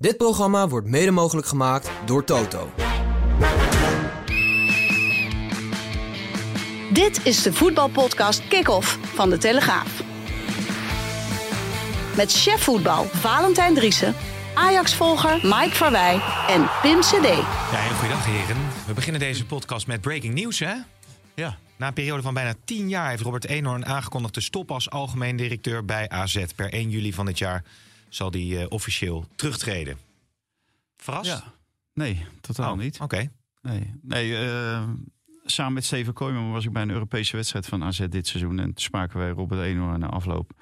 Dit programma wordt mede mogelijk gemaakt door Toto. Dit is de voetbalpodcast Kick-Off van De Telegraaf. Met chef voetbal Valentijn Driessen, Ajax-volger Mike Verwij en Pim CD. Ja, hele goede dag heren. We beginnen deze podcast met breaking news, hè? Ja. Na een periode van bijna 10 jaar heeft Robert Eenhoorn aangekondigd te stoppen als algemeen directeur bij AZ. Per 1 juli van dit jaar zal hij eh, officieel terugtreden. Verrast? ja. Nee, totaal Oh, niet. Oké. Nee, nee eh, samen met Steven Kooijman was ik bij een Europese wedstrijd van AZ dit seizoen. En toen spraken wij Robert Eenhoorn na afloop.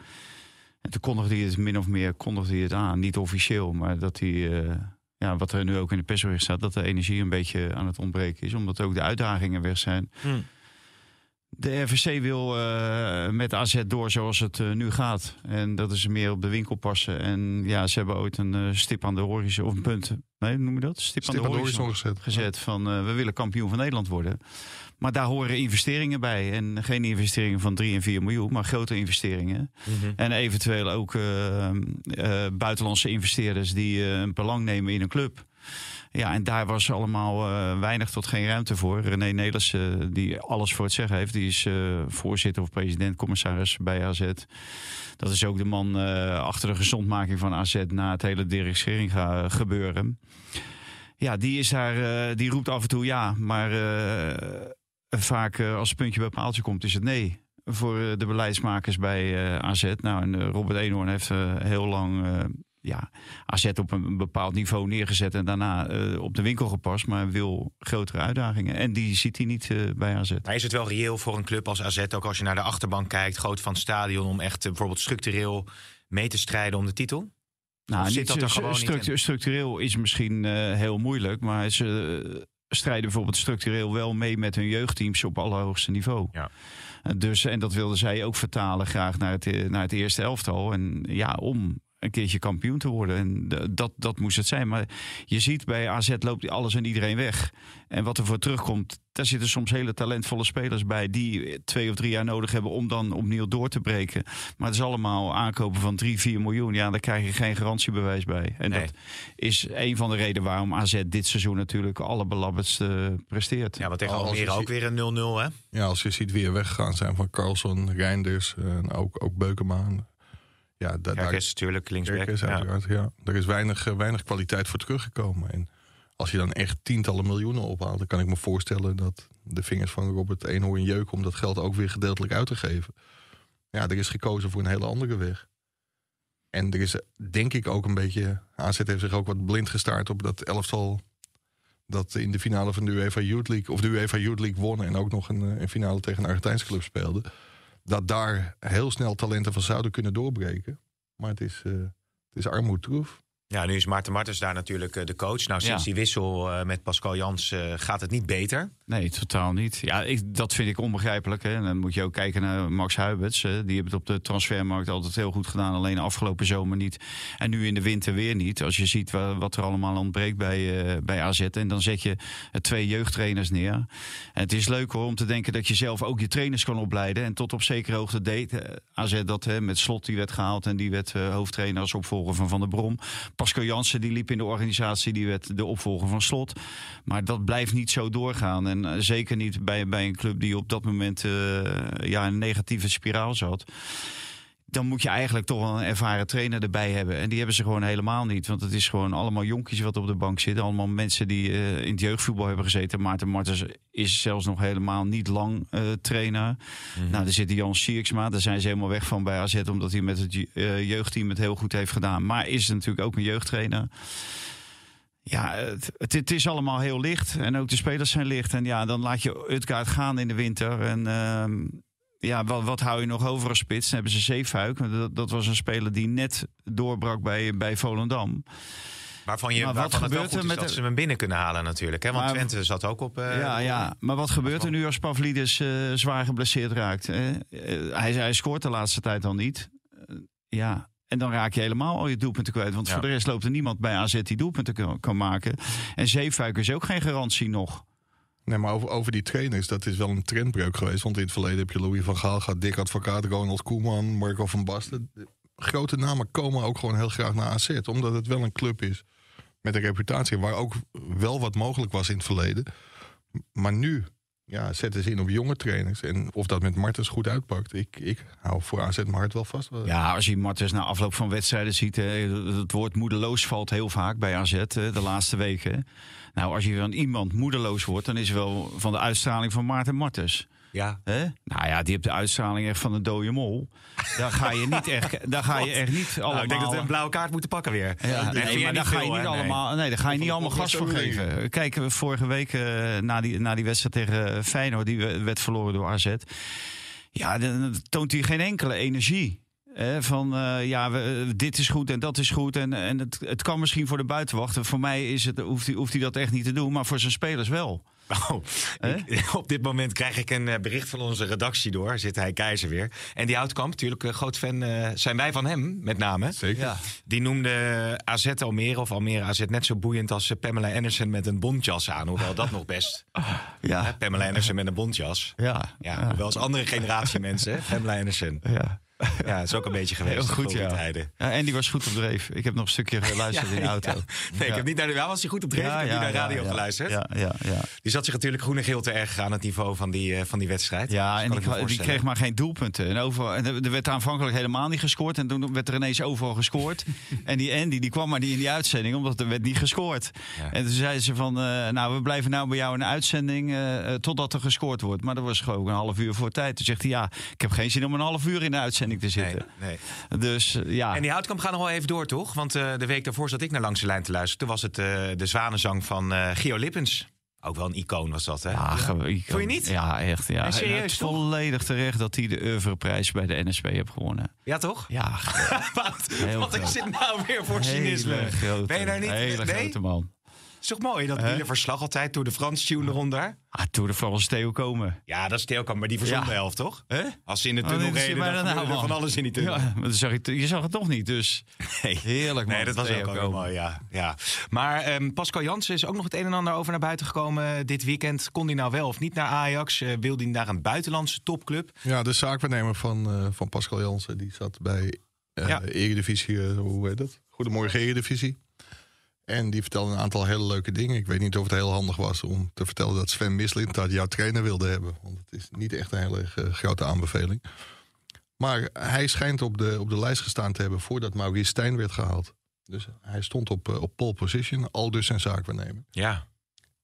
En toen kondigde hij het min of meer kondigde hij het aan. Niet officieel, maar dat hij... eh, ja, wat er nu ook in de persbericht staat, dat de energie een beetje aan het ontbreken is. Omdat ook de uitdagingen weg zijn. Hm. De RVC wil eh, met AZ door zoals het eh, nu gaat. En dat is meer op de winkel passen. En ja, ze hebben ooit een eh, stip aan de horizon, of een punt, nee, noem je dat? Stip, Stip aan de horizon gezet. gezet van we willen kampioen van Nederland worden. Maar daar horen investeringen bij. En geen investeringen van 3 en 4 miljoen, maar grote investeringen. Mhm. En eventueel ook buitenlandse investeerders die een belang nemen in een club. Ja, en daar was allemaal eh, weinig tot geen ruimte voor. René Nelissen, die alles voor het zeggen heeft, die is eh, voorzitter of president, commissaris bij AZ. Dat is ook de man eh, achter de gezondmaking van AZ na het hele directering ga- gebeuren. Ja, die is daar, eh, die roept af en toe ja, maar eh, vaak eh, als het puntje bij paaltje komt, is het nee. Voor eh, de beleidsmakers bij eh, AZ. Nou, en eh, Robert Eenhoorn heeft eh, heel lang eh, ja, AZ op een bepaald niveau neergezet en daarna eh, op de winkel gepast, maar wil grotere uitdagingen. En die ziet hij niet eh, bij AZ. Maar is het wel reëel voor een club als AZ, ook als je naar de achterbank kijkt, groot van het stadion, om echt eh, bijvoorbeeld structureel mee te strijden om de titel? Nou, Of zit niet dat er gewoon structu-? Structureel is misschien heel moeilijk, maar ze strijden bijvoorbeeld structureel wel mee met hun jeugdteams op allerhoogste niveau. Ja. Dus, en dat wilden zij ook vertalen graag naar het, naar het eerste elftal. En ja, om een keertje kampioen te worden. En dat, dat moest het zijn. Maar je ziet bij AZ loopt alles en iedereen weg. En wat er voor terugkomt, daar zitten soms hele talentvolle spelers bij... die twee of drie jaar nodig hebben om dan opnieuw door te breken. Maar het is allemaal aankopen van drie, vier miljoen. Ja, daar krijg je geen garantiebewijs bij. En Nee. dat is een van de redenen waarom AZ dit seizoen natuurlijk allerbelabberdst eh presteert. Ja, want tegen Almere ook weer een 0-0, hè? Ja, als je ziet wie er weggegaan zijn van Carlson, Reinders en ook, ook Beukema. Ja, da- daar Kerkers natuurlijk, linksback. Ja. uiteraard, ja. Er is weinig, eh, weinig kwaliteit voor teruggekomen. En als je dan echt tientallen miljoenen ophaalt, dan kan ik me voorstellen dat de vingers van Robert Eenhoorn jeuken om dat geld ook weer gedeeltelijk uit te geven. Ja, er is gekozen voor een hele andere weg. En er is eh, denk ik ook een beetje. AZ heeft zich ook wat blind gestaard op dat elftal. Dat in de finale van de UEFA Youth League. Of de UEFA Youth League won. En ook nog een, eh, een finale tegen een Argentijnse club speelde. Dat daar heel snel talenten van zouden kunnen doorbreken. Maar het is, eh het is armoedtroef. Ja, nu is Maarten Martens daar natuurlijk eh, de coach. Nou, sinds Ja. die wissel eh, met Pascal Jans eh, gaat het niet beter. Nee, totaal niet. Ja, ik, dat vind ik onbegrijpelijk. Hè. En dan moet je ook kijken naar Max Huiberts. Die hebben het op de transfermarkt altijd heel goed gedaan. Alleen afgelopen zomer niet. En nu in de winter weer niet. Als je ziet wa- wat er allemaal ontbreekt bij, bij AZ. En dan zet je twee jeugdtrainers neer. En het is leuk hoor om te denken dat je zelf ook je trainers kan opleiden. En tot op zekere hoogte deed AZ dat hè, met Slot. Die werd gehaald en die werd hoofdtrainer als opvolger van Van der Brom. Pascal Jansen die liep in de organisatie. Die werd de opvolger van Slot. Maar dat blijft niet zo doorgaan. En eh, zeker niet bij, bij een club die op dat moment eh, ja, een negatieve spiraal zat. Dan moet je eigenlijk toch wel een ervaren trainer erbij hebben. En die hebben ze gewoon helemaal niet. Want het is gewoon allemaal jonkies wat op de bank zitten. Allemaal mensen die eh, in het jeugdvoetbal hebben gezeten. Maarten Martens is zelfs nog helemaal niet lang eh, trainer. Nou, er zit Jan Sierksma. Daar zijn ze helemaal weg van bij AZ. Omdat hij met het eh, jeugdteam het heel goed heeft gedaan. Maar is natuurlijk ook een jeugdtrainer. Ja, het, het, het is allemaal heel licht. En ook de spelers zijn licht. En ja, dan laat je Utgaard gaan in de winter. En ehm, ja, wat, wat hou je nog over als spits? Dan hebben ze Zeefuik. Dat, dat was een speler die net doorbrak bij, bij Volendam. Waarvan, je, Maar wat waarvan gebeurt er met dat ze hem binnen kunnen halen natuurlijk. Hè? Want Maar- Twente zat ook op... eh, ja, ja, maar wat gebeurt er nu als Pavlidis eh, zwaar geblesseerd raakt? hè? Eh, hij, hij scoort de laatste tijd al niet. Ja, en dan raak je helemaal al je doelpunten kwijt. Want Ja. voor de rest loopt er niemand bij AZ die doelpunten kan, kan maken. En Zeefuik is ook geen garantie nog. Nee, maar over, over die trainers, dat is wel een trendbreuk geweest. Want in het verleden heb je Louis van Gaal gehad, Dick Advocaat, Ronald Koeman, Marco van Basten. Grote namen komen ook gewoon heel graag naar AZ. Omdat het wel een club is met een reputatie waar ook wel wat mogelijk was in het verleden. Maar nu ja, zetten ze in op jonge trainers. En of dat met Martens goed uitpakt, ik, ik hou voor AZ mijn wel vast. Ja, als je Martens na afloop van wedstrijden ziet, het woord moedeloos valt heel vaak bij AZ de laatste weken. Nou, als je van iemand moedeloos wordt, dan is het wel van de uitstraling van Maarten Martens. Ja. Hè? Nou ja, die heeft de uitstraling echt van een dode mol. Daar ga je niet echt, daar ga je echt niet allemaal... Nou, ik denk dat we een blauwe kaart moeten pakken weer. Ja, nee, nee, maar daar ga je niet allemaal, nee, daar ga je niet allemaal gas voor geven. Kijk, vorige week uh, na, die, na die wedstrijd tegen Feyenoord, die werd verloren door AZ. Ja, dan toont hij geen enkele energie. van uh, ja, we, dit is goed en dat is goed. En, en het, het kan misschien voor de buitenwacht. Voor mij is het, hoeft, hij, hoeft hij dat echt niet te doen, maar voor zijn spelers wel. Oh, ik, op dit moment krijg ik een eh, bericht van onze redactie door. Zit hij Keizer weer. En die Houtkamp, natuurlijk een groot fan uh, zijn wij van hem, met name. Zeker. Ja. Die noemde AZ Almere of Almere AZ net zo boeiend als Pamela Anderson met een bontjas aan. Hoewel dat nog best. Ja. Hè, Pamela Anderson met een bontjas. Ja. ja, Hoewel als andere generatie mensen, Pamela Anderson. Ja. Ja, dat is ook een beetje geweest. Heel goed, ja. Tijden. ja. En die was goed op dreef. Ik heb nog een stukje geluisterd in de auto. Nee, ik heb niet naar de. was hij goed op dreef? ik heb niet naar de radio geluisterd. Ja, ja, ja. Die zat zich natuurlijk groen en geel te erg aan het niveau van die, uh, van die wedstrijd. Ja, en die, die, kreeg maar geen doelpunten. En, over, en er werd aanvankelijk helemaal niet gescoord. En toen werd er ineens overal gescoord. en die Andy die kwam maar niet in die uitzending, omdat er werd niet gescoord. En toen zei ze van, uh, nou, we blijven nou bij jou in de uitzending uh, totdat er gescoord wordt. Maar dat was gewoon een half uur voor tijd. Toen zegt hij, ja, ik heb geen zin om een half uur in de uitzending te zitten. Nee, nee. Dus ja. En die houtkamp gaat nog wel even door, toch? Want uh, de week daarvoor zat ik naar Langs de Lijn te luisteren. Toen was het uh, de zwanenzang van uh, Gio Lippens. Ook wel een icoon was dat, hè? Ja, ja. Vond je niet? Ja, echt. Ja. Serieus, het volledig terecht dat hij de oeuvreprijs bij de NSP heeft gewonnen. Ja, toch? Ja. wat wat is dit nou weer voor cynisme? Ben je daar niet... Hele nee? grote man. Is toch mooi, dat hele verslag altijd door de Frans tune eronder? Ah, Tour de France Theo komen. Ja, dat is Theo komen, maar die verzonde Ja. helft, toch? Hè? Als ze in de Oh, tunnel is reden, dan nou, er man. van alles in die tunnel. Ja, maar dat zag je, je zag het toch niet, dus Nee. heerlijk man. Nee, dat was Theo ook komen. mooi, ja. ja. Maar ehm, Pascal Jansen is ook nog het een en ander over naar buiten gekomen eh, dit weekend. Kon hij nou wel of niet naar Ajax? Eh, wil hij naar een buitenlandse topclub? Ja, de zaakwaarnemer van, eh, van Pascal Jansen, die zat bij Ja. Eredivisie, hoe heet dat? Goedemorgen Eredivisie. En die vertelde een aantal hele leuke dingen. Ik weet niet of het heel handig was om te vertellen dat Sven Mislint dat jouw trainer wilde hebben. Want het is niet echt een hele eh, grote aanbeveling. Maar hij schijnt op de, op de lijst gestaan te hebben voordat Maurice Stijn werd gehaald. Dus hij stond op, eh, op pole position, al dus zijn zaakwaarnemer. Ja.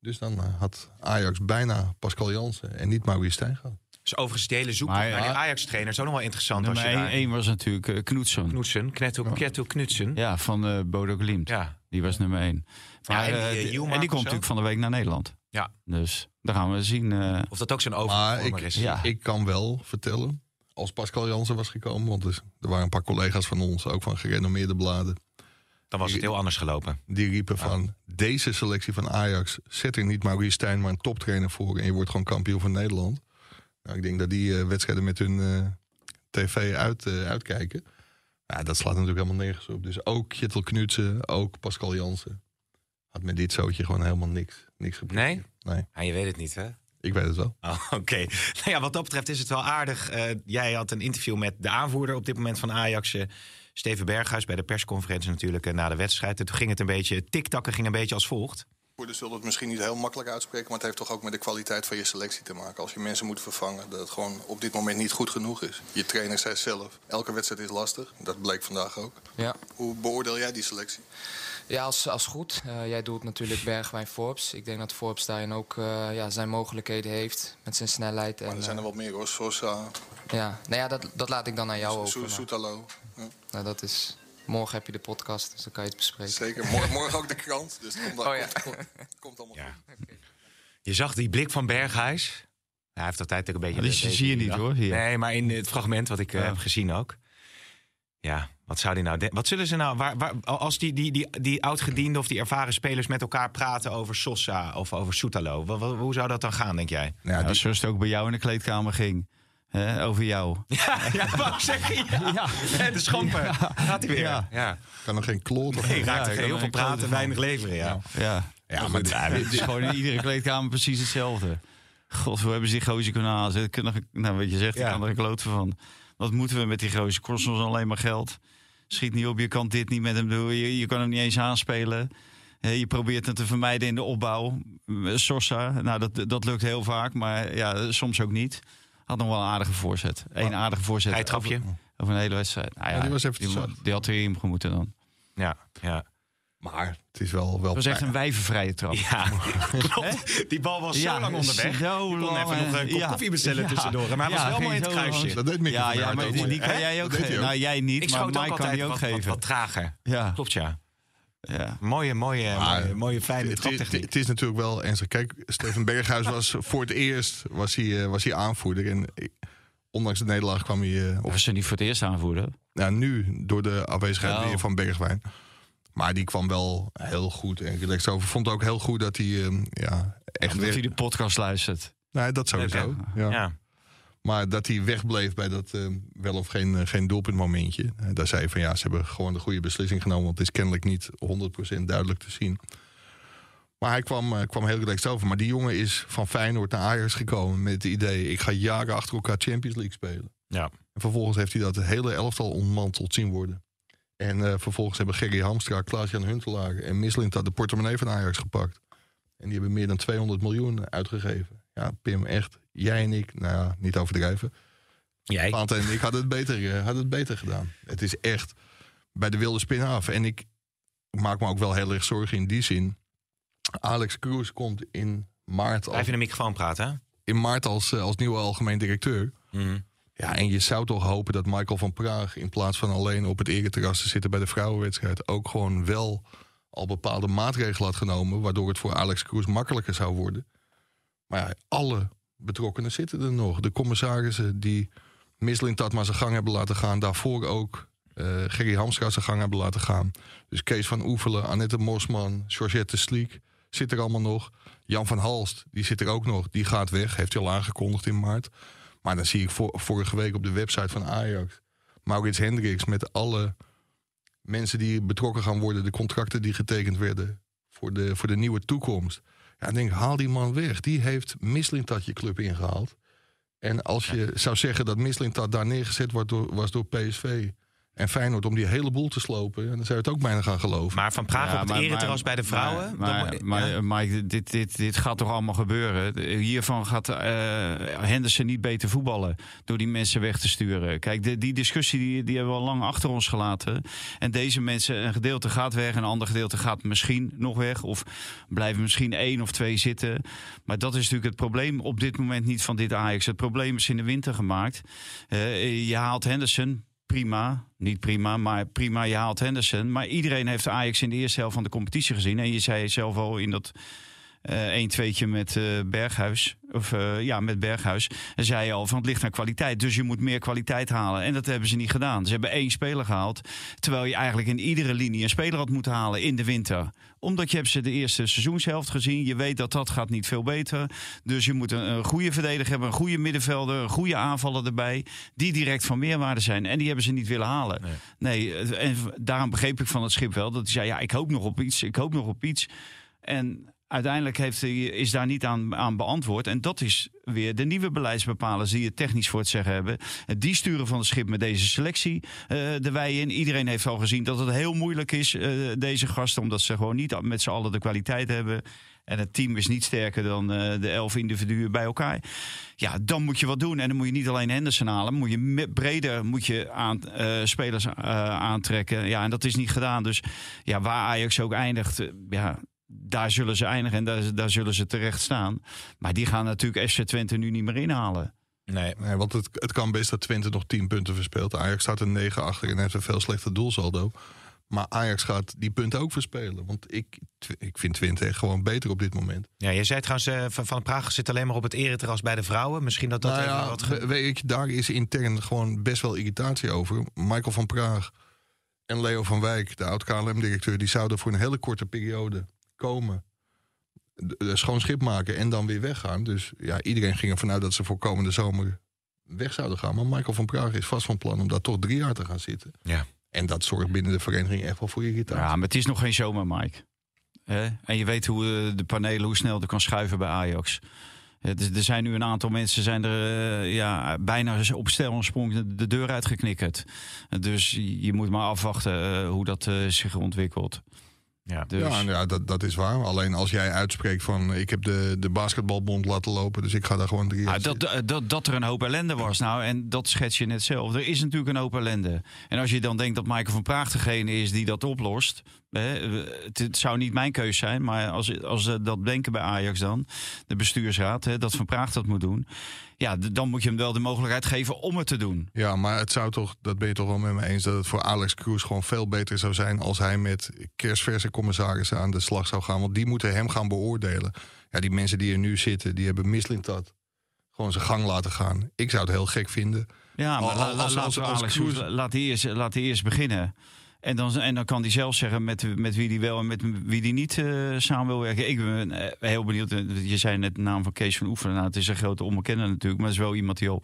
Dus dan eh, had Ajax bijna Pascal Jansen en niet Maurice Stijn gehad. Dus overigens de hele zoektocht Maar, naar die ja. Ajax-trainer is ook nog wel interessant. Als Nummer je 1 daar... één was natuurlijk uh, Knoetsen. Knutsen, Knetto, Knutsen. Ja, van eh Bodo Glimt. Ja. Die was nummer 1. Ja, en die, eh, eh, en die komt zo? natuurlijk van de week naar Nederland. Ja. Dus daar gaan we zien. eh, Of dat ook zo'n Maar overvormer ik, is. Ja. ik kan wel vertellen, als Pascal Jansen was gekomen... want er, er waren een paar collega's van ons, ook van gerenommeerde bladen... Dan was het heel anders gelopen. die riepen van, deze selectie van Ajax... zet er niet Maurice Stijn, maar een toptrainer voor... en je wordt gewoon kampioen van Nederland. Nou, ik denk dat die eh, wedstrijden met hun eh, tv uit, eh, uitkijken... Ja, dat slaat natuurlijk helemaal nergens op. Dus ook Kittel Knutsen, ook Pascal Jansen... had met dit zootje gewoon helemaal niks, niks gepresteerd. Nee? Nee, je weet het niet, hè? ik weet het wel. Oh, Oké. Nou ja, wat dat betreft is het wel aardig. Jij had een interview met de aanvoerder op dit moment van Ajax. Steven Berghuis bij de persconferentie natuurlijk na de wedstrijd. En toen ging het een beetje, tiktakken ging een beetje als volgt. Woorden zullen het misschien niet heel makkelijk uitspreken, maar het heeft toch ook met de kwaliteit van je selectie te maken. Als je mensen moet vervangen, dat het gewoon op dit moment niet goed genoeg is. Je trainer zei zelf, elke wedstrijd is lastig. Dat bleek vandaag ook. Ja, Hoe beoordeel jij die selectie? ja als, als goed. Eh, jij doet natuurlijk Bergwijn Forbes. Ik denk dat Forbes daarin ook eh, ja, zijn mogelijkheden heeft met zijn snelheid. En, Maar er zijn er eh, wat meer hoor. Sosa, ja. Nou ja, dat, dat laat ik dan aan jou over. Soetalo. Ja, Nou, dat is... Morgen heb je de podcast, dus dan kan je het bespreken. zeker. Morgen, morgen ook de krant. Dus het komt, Oh ja. komt, komt, komt allemaal Ja. goed. Je zag die blik van Berghuis. Hij heeft altijd ook een beetje... Maar die een zie je niet, hoor, hier. Nee, maar in het fragment wat ik eh, Ja. heb gezien ook. Ja, wat zou die nou denken? Wat zullen ze nou... Waar, waar, als die, die, die, die oudgediende of die ervaren spelers met elkaar praten over Sosa of over Soetalo. hoe zou dat dan gaan, denk jij? Nou, ja, die- zoals het ook bij jou in de kleedkamer ging. Over jou. Ja, ja wou ik zeggen. Ja. De schamper. Gaat hij weer. Ja. Ja. kan er geen kloot op. Nee, raakt er heel veel praten, van. weinig leveren. Ja. Ja, Ja, maar Ja, het is gewoon in iedere kleedkamer precies hetzelfde. God, hoe hebben ze die gozer kunnen halen? Ze kunnen er- Nou, wat je zegt, Ja. ik kan er een klote van. Wat moeten we met die gozer? Kost ons alleen maar geld. Schiet niet op, je kan dit niet met hem doen. Je, je kan hem niet eens aanspelen. Je probeert het te vermijden in de opbouw. Eh, Sosa, nou dat, dat lukt heel vaak, maar ja, soms ook niet. Had nog wel een aardige voorzet. Eén aardige voorzet. Hij trapje. Over, over een hele wedstrijd. Nou ja, Ja, die was even te die, zacht. die had erin moeten dan. Ja, ja. Maar het is wel... wel Het was echt een wijvenvrije trap. Ja, klopt. Die bal was Ja, zo lang onderweg. zo kon lang, even nog een kop ja. koffie bestellen Ja. tussendoor. Maar hij was wel mooi in het kruisje. Dat deed Mickey Ja, ja maar die, die kan jij ook geven. Nou, jij niet, Ik maar Mike kan die ook wat, wat, geven. wat trager. Ja, Klopt, ja. Ja. Mooie, mooie, Maar mooie, mooie fijne het, het, traptechniek. het is natuurlijk wel ernstig. Kijk, Steven Berghuis was voor het eerst was hij, eh, was hij aanvoerder. En eh, ondanks de nederlaag kwam hij... eh, of, Was ze niet voor het eerst aanvoeren? nou, nu door de afwezigheid Oh. weer van Bergwijn. Maar die kwam wel heel goed en relaxed over. Vond ook heel goed dat hij eh, ja, echt Omdat weg... hij de podcast luistert. Nee, dat sowieso. Leuk, ja. Ja. Maar dat hij wegbleef bij dat eh, wel of geen, eh, geen doelpuntmomentje. Eh, daar zei hij van ja, ze hebben gewoon de goede beslissing genomen. Want het is kennelijk niet 100% duidelijk te zien. Maar hij kwam, kwam heel relaxed over. Maar die jongen is van Feyenoord naar Ajax gekomen met het idee... ik ga jaren achter elkaar Champions League spelen. Ja. En vervolgens heeft hij dat hele elftal ontmanteld zien worden. En vervolgens hebben Gerry Hamstra, Klaas-Jan Huntelaar en Mislintat de portemonnee van Ajax gepakt. En die hebben meer dan 200 miljoen uitgegeven. Ja, Pim, echt. Jij en ik, nou ja, niet overdrijven. Jij? En ik hadden het, beter, eh, hadden het beter gedaan. Het is echt bij de wilde spin af. En ik maak me ook wel heel erg zorgen in die zin. Alex Kroes komt in maart, als, Blijf in de microfoon praten, hè? in maart als, eh, als nieuwe algemeen directeur. Mhm. Ja, en je zou toch hopen dat Michael van Praag... in plaats van alleen op het ereterras te zitten bij de vrouwenwedstrijd... ook gewoon wel al bepaalde maatregelen had genomen... waardoor het voor Alex Kroes makkelijker zou worden. Maar ja, alle betrokkenen zitten er nog. De commissarissen die Mislintat maar zijn gang hebben laten gaan... daarvoor ook eh Gerry Hamstra zijn gang hebben laten gaan. Dus Kees van Oevelen, Annette Mosman, Georgette Sliek... zit er allemaal nog. Jan van Halst, die zit er ook nog. Die gaat weg, heeft hij al aangekondigd in maart. Maar dan zie ik vor- vorige week op de website van Ajax... Maurits Hendricks met alle mensen die betrokken gaan worden... de contracten die getekend werden voor de, voor de nieuwe toekomst. Ja, ik denk, haal die man weg. Die heeft Mislintat je club ingehaald. En als je zou zeggen dat Mislintat daar neergezet wordt door, was door PSV... en Feyenoord om die hele boel te slopen... ja, dan zou je het ook bijna gaan geloven. Maar Van Praag Ja, op het ereterras bij de vrouwen? Maar, dan maar, moet- maar, ja. Mike, dit, dit, dit gaat toch allemaal gebeuren? Hiervan gaat eh, Henderson niet beter voetballen door die mensen weg te sturen. Kijk, de, die discussie die, die hebben we al lang achter ons gelaten. En deze mensen, een gedeelte gaat weg, een ander gedeelte gaat misschien nog weg. Of blijven misschien één of twee zitten. Maar dat is natuurlijk het probleem op dit moment niet van dit Ajax. Het probleem is in de winter gemaakt. Eh, je haalt Henderson, prima. Niet prima, maar prima. Je haalt Henderson. Maar iedereen heeft Ajax in de eerste helft van de competitie gezien. En je zei zelf al in dat eh 1 2 met eh, Berghuis. Of eh, ja, met Berghuis. En zei je al van het ligt aan kwaliteit. Dus je moet meer kwaliteit halen. En dat hebben ze niet gedaan. Ze hebben één speler gehaald. Terwijl je eigenlijk in iedere linie een speler had moeten halen in de winter. Omdat je hebt ze de eerste seizoenshelft gezien. Je weet dat dat gaat niet veel beter. Dus je moet een, een goede verdediger hebben. Een goede middenvelder. Een goede aanvaller erbij. Die direct van meerwaarde zijn. En die hebben ze niet willen halen. Nee, eh, en daarom begreep ik van het schip wel. Dat hij zei, ja, ik hoop nog op iets. Ik hoop nog op iets. En uiteindelijk heeft is daar niet aan, aan beantwoord. En dat is weer de nieuwe beleidsbepalers die het technisch voor het zeggen hebben. En Die sturen van het schip met deze selectie eh, de wei in. Iedereen heeft al gezien dat het heel moeilijk is, eh, deze gasten. Omdat ze gewoon niet met z'n allen de kwaliteit hebben. En het team is niet sterker dan eh, de elf individuen bij elkaar. Ja, dan moet je wat doen. En dan moet je niet alleen Henderson halen. Moet je breder moet je aan, spelers aantrekken. Ja, en dat is niet gedaan. Dus ja, waar Ajax ook eindigt, ja, daar zullen ze eindigen en daar, daar zullen ze terecht staan. Maar die gaan natuurlijk FC Twente nu niet meer inhalen. Nee. Nee, want het, het kan best dat Twente nog 10 punten verspeelt. Ajax staat er 9 achter en heeft een veel slechter doelsaldo. Maar Ajax gaat die punten ook verspelen. Want ik, ik vind Twente echt gewoon beter op dit moment. Ja, je zei trouwens, eh, van, van Praag zit alleen maar op het ereterras bij de vrouwen. Misschien dat dat nou ja, wat... ge- weet je, daar is intern gewoon best wel irritatie over. Michael van Praag en Leo van Wijk, de oud-KLM-directeur... die zouden voor een hele korte periode komen. schoon schip maken en dan weer weggaan. Dus ja, iedereen ging ervan uit dat ze voor komende zomer weg zouden gaan. Maar Michael van Praag is vast van plan om daar toch drie jaar te gaan zitten. Ja. En dat zorgt binnen de vereniging echt wel voor irritatie. Ja, maar het is nog geen zomer, Mike. En je weet hoe eh, de panelen, hoe snel er kan schuiven bij Ajax. Ja, dus er zijn nu een aantal mensen zijn er eh, ja, bijna op stel en sprong de, de deur uitgeknikkerd. Dus je moet maar afwachten eh, hoe dat zich ontwikkelt. Ja. Dus, Ja, ja dat, dat is waar. Alleen als jij uitspreekt van ik heb de, de basketbalbond laten lopen, dus ik ga daar gewoon drie Ah, dat- dat, dat er een hoop ellende was. Nou, en dat schets je net zelf. Er is natuurlijk een hoop ellende. En als je dan denkt dat Michael van Praag degene is die dat oplost. Het, zou niet mijn keus zijn, maar als, als ze dat denken bij Ajax dan, de bestuursraad, dat Van Praag dat moet doen. Ja, dan moet je hem wel de mogelijkheid geven om het te doen. Ja, maar het zou toch, dat ben je toch wel met me eens, dat het voor Alex Cruz gewoon veel beter zou zijn als hij met kerstverse commissarissen aan de slag zou gaan. Want die moeten hem gaan beoordelen. Ja, die mensen die er nu zitten, die hebben Mislintat gewoon zijn gang laten gaan. Ik zou het heel gek vinden. Ja, maar Als- als- als- Alex Kroes- Kroes- laat hij eerst, laat hij eerst beginnen. En dan, en dan kan hij zelf zeggen met, met wie hij wel en met wie hij niet eh, samen wil werken. Ik ben eh, heel benieuwd. eh, Je zei net de naam van Kees van Oefenen. Nou, het is een grote onbekende natuurlijk. Maar het is wel iemand die al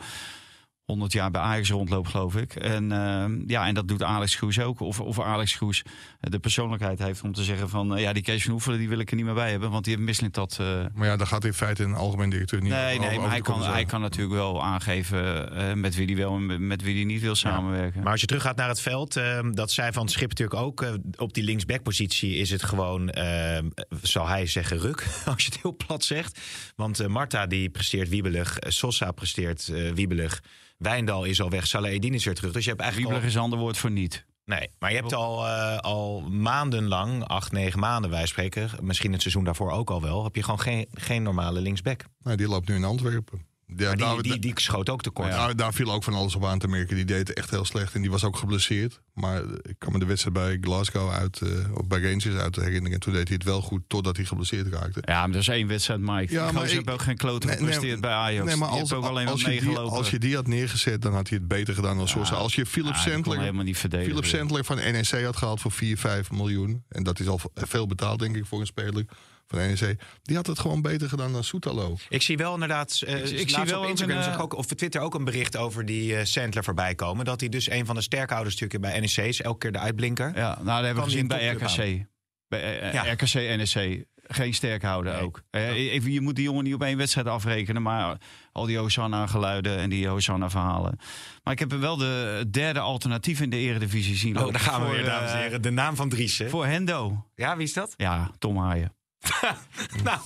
100 jaar bij Ajax rondloopt, geloof ik. En, eh, ja, en dat doet Alex Kroes ook. Of, of Alex Kroes de persoonlijkheid heeft om te zeggen van... eh, ja, die Kees van Oefenen die wil ik er niet meer bij hebben. Want die heeft misslint dat... eh, Maar ja, daar gaat in feite een algemeen directeur niet Nee, over- nee, maar hij kan, hij kan natuurlijk wel aangeven eh, met wie hij wel en met- wie hij niet wil samenwerken. Maar als je teruggaat naar het veld, ehm, dat zei Van Schip natuurlijk ook. op die linksbackpositie is het gewoon, ehm, zal hij zeggen, ruk. Als je het heel plat zegt. Want eh, Marta die presteert wiebelig. Sosa presteert eh, wiebelig. Wijndal is al weg. Salah Eddin is weer terug. Dus je hebt eigenlijk Wiebelig al, is een ander woord voor niet. Nee, maar je hebt al, eh, al maandenlang, acht, negen maanden wij spreken. Misschien het seizoen daarvoor ook al wel. Heb je gewoon geen, geen normale linksback. Nou, die loopt nu in Antwerpen. Ja, die, die, die schoot ook tekort. daar, daar viel ook van alles op aan te merken. Die deed het echt heel slecht en die was ook geblesseerd. Maar eh, ik kan me de wedstrijd bij Glasgow uit, eh, of bij Rangers uit herinneren. En toen deed hij het wel goed totdat hij geblesseerd raakte. Ja, maar dat is één wedstrijd, Mike. Ja, Ja, maar ik- heb ook geen klote Nee, nee, gepresteerd bij Ajax. Nee, maar als, ook alleen als, je die, meegelopen. als je die had neergezet, dan had hij het beter gedaan dan Sosa. Als je Philip Ja, Sandler, helemaal niet. Philip Sandler van NEC had gehaald voor 4, 5 miljoen. En dat is al veel betaald, denk ik, voor een speler van NEC. Die had het gewoon beter gedaan dan Soetalo. Ik zie wel inderdaad. eh, Ik- ik zie wel op ook Instagram een, zag eh, ik ook, of op Twitter ook een bericht over die eh, Sandler voorbij komen. Dat hij dus een van de sterkhouders natuurlijk bij NEC is. Elke keer de uitblinker. Ja, nou, dat hebben we gezien bij RKC. Bij eh, Ja. RKC, NEC. Geen sterk houden Nee. ook. Eh, even, je moet die jongen niet op één wedstrijd afrekenen. Maar al die Hosanna-geluiden en die Hosanna-verhalen. Maar ik heb wel de derde alternatief in de eredivisie zien Oh, lopen. daar gaan we voor, weer, dames en eh, heren. De naam van Dries. hè? Voor Hendo. Ja, wie is dat? Ja, Tom Haaien. nou,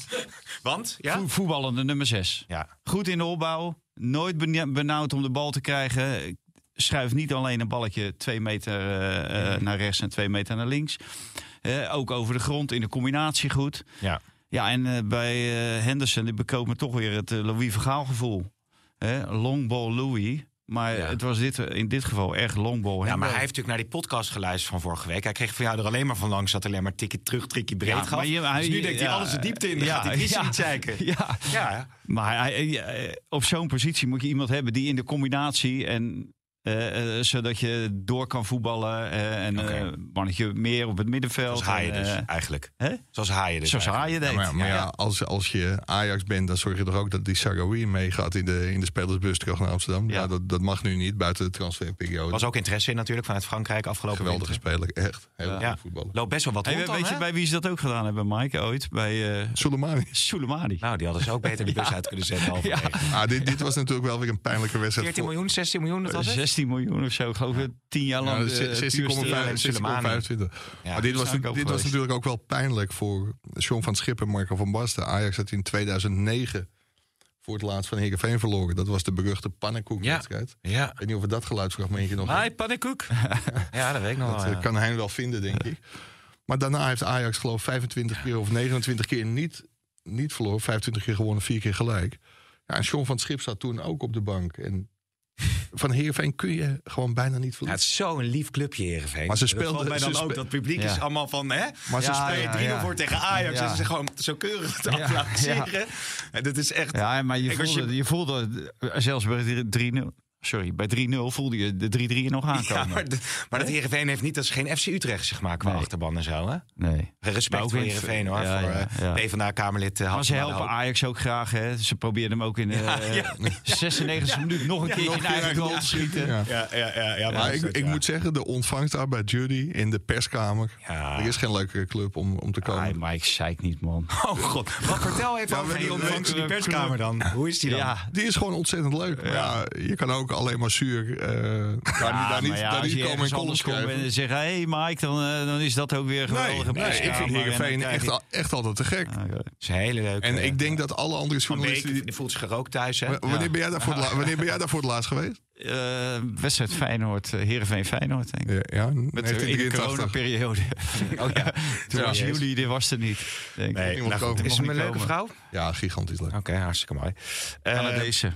want? Ja? Vo- Voetballende nummer 6. Ja. Goed in de opbouw. Nooit benauwd om de bal te krijgen. Schuift niet alleen een balletje twee meter eh, eh, naar rechts en twee meter naar links. Eh, ook over de grond in de combinatie goed. Ja. Ja, en bij Henderson die bekoopt me toch weer het Louis Vergaal gevoel. Long ball Louis. Maar Ja. het was dit, in dit geval echt long ball Ja, maar hij heeft natuurlijk naar die podcast geluisterd van vorige week. Hij kreeg van jou er alleen maar van langs. Dat alleen maar tikje terug, tikje breed Ja, gaf. je- hij- dus nu denkt hij alles de diepte in. Dan ja, gaat hij ja. niet zeiken. Ja, Ja, Maar hij, hij- eh, op zo'n positie moet je iemand hebben die in de combinatie en eh, eh, zodat je door kan voetballen eh, en eh, mannetje meer op het middenveld. zoals Haaien en, dus, eigenlijk. hè? Zoals Haaien dus Zoals. Haaien deed. Ja, maar, maar ja, Ja. Als, als je Ajax bent, dan zorg je toch ook dat die Sarawi meegaat in de, in de spelersbus terug naar Amsterdam. Ja. Ja. dat, dat mag nu niet, buiten de transferperiode. was ook interesse in natuurlijk vanuit Frankrijk afgelopen geweldige winter. speler, echt. Heel Ja. goed voetballen. Loopt best wel wat Hey, rond dan, weet je bij wie ze dat ook gedaan hebben, Mike, ooit? Bij eh Soleimani. Soleimani. Nou, die hadden ze ook beter de bus uit kunnen zetten. Ah, dit, dit was natuurlijk wel weer een pijnlijke wedstrijd. 14 voor- miljoen, 16 miljoen, dat was het? 16 miljoen of zo, geloof ik. 10 jaar lang. Ja, de ze- 16,25. duurste- 16,25. Ja, maar dit, was, dit was natuurlijk ook wel pijnlijk voor John van Schip en Marco van Basten. Ajax had in 2009 voor het laatst van Heerenveen verloren. Dat was de beruchte pannenkoekwedstrijd. Ja. Ik weet niet of we dat geluidsfragmentje nog Hi, pannenkoek. ja, dat weet ik nog Dat wel. eh, ja. kan hij wel vinden, denk ik. Maar daarna heeft Ajax geloof ik 25 keer of 29 keer niet, niet verloren. 25 keer gewonnen, vier keer gelijk. Ja, en John van Schip zat toen ook op de bank. En van Heerenveen kun je gewoon bijna niet Ja, verliezen. het is zo'n lief clubje, Heerenveen. Maar ze Dat speelden- mij dan ze ook. Dat publiek is Ja. allemaal van, hè? maar ze Ja, Spelen spelen... 3-0 ja. voor tegen Ajax. Ja. En ze zijn gewoon zo keurig te Ja, applaudisseren. En dat is echt... Ja, maar je voelde, je... voelde, eh, zelfs bij 3-0, sorry, bij 3-0 voelde je de 3-3 nog Ja, aankomen. maar, de- maar dat Heerenveen heeft niet... Dat is geen FC Utrecht, zeg maar, qua Nee. achterban en zo, hè? nee. Respect Maar ook voor Heerenveen, hoor. ja, voor ja, eh, ja. PvdA-Kamerlid uh, Maar ze helpen Ajax ook graag. Hè. Ze probeerden hem ook in de eh, ja. 96e minuut nog een keertje in eigen goal te schieten. Ja. Ja, ja, ja. ja, Maar ik, ik moet zeggen, de ontvangst daar bij Judy in de perskamer. Ja. Er is geen leukere club om, om te komen. Ai, Mike, zeik niet, man. Oh god. Wat vertel even Ja, over die ontvangst in die perskamer dan. Hoe is die dan? Die is gewoon ontzettend leuk. Maar ja, je kan ook alleen maar zuur. eh daar, Ja, daar niet, ja, daar niet komen en columns schrijven. en zeggen... hé hey Mike, dan, eh, dan is dat ook weer een Nee, nee, ik vind Heerenveen echt, al- echt altijd te gek. Ah, oké. Dat is een hele leuke. En ik denk dat alle andere journalisten... Beek, die- voelt zich er ook thuis, hè? Wanneer, ben jij daar voor wanneer ben jij daar voor het laatst geweest? Eh, wedstrijd Feyenoord, eh, Heerenveen Feyenoord, denk ik. Ja, ja Met de, in de 1983. coronaperiode. Oh ja. Toen Ja. was jullie, dit was er niet. Denk ik. Nee, nou goed, komen. is hem een leuke komen. vrouw? Ja, gigantisch leuk. Oké, hartstikke mooi. Eh, Canadese.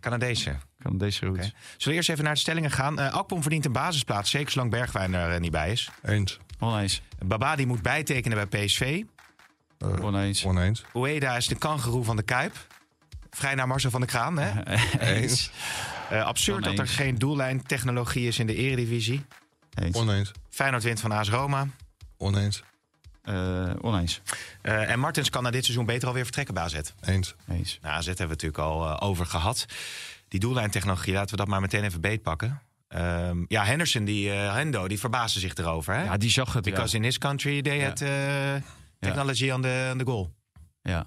Canadese. Roots. Oké. Zullen we eerst even naar de stellingen gaan? Eh Akpom verdient een basisplaats, zeker zolang Bergwijn er eh, niet bij is. Eens. Oneens. Baba die moet bijtekenen bij PSV. Eh, Oneens. Oneens. Ueda is de kangeroe van de Kuip. Vrij naar Marcel van der Kraan. Hè? Eens. Eh, absurd dat er geen doellijntechnologie is in de eredivisie. Eens. Oneens. Feyenoord wint van AS Roma. Oneens. Eh, oneens. Eh, en Martens kan na dit seizoen beter alweer vertrekken bij AZ. Eens. Eens. Nou, AZ hebben we natuurlijk al over gehad. Die doellijntechnologie, laten we dat maar meteen even beetpakken. Ehm ja, Henderson, die, eh, Hendo, die verbaasde zich erover. Hè? Ja, die zag het. Because in this country they had eh technology aan de, aan de goal. ja.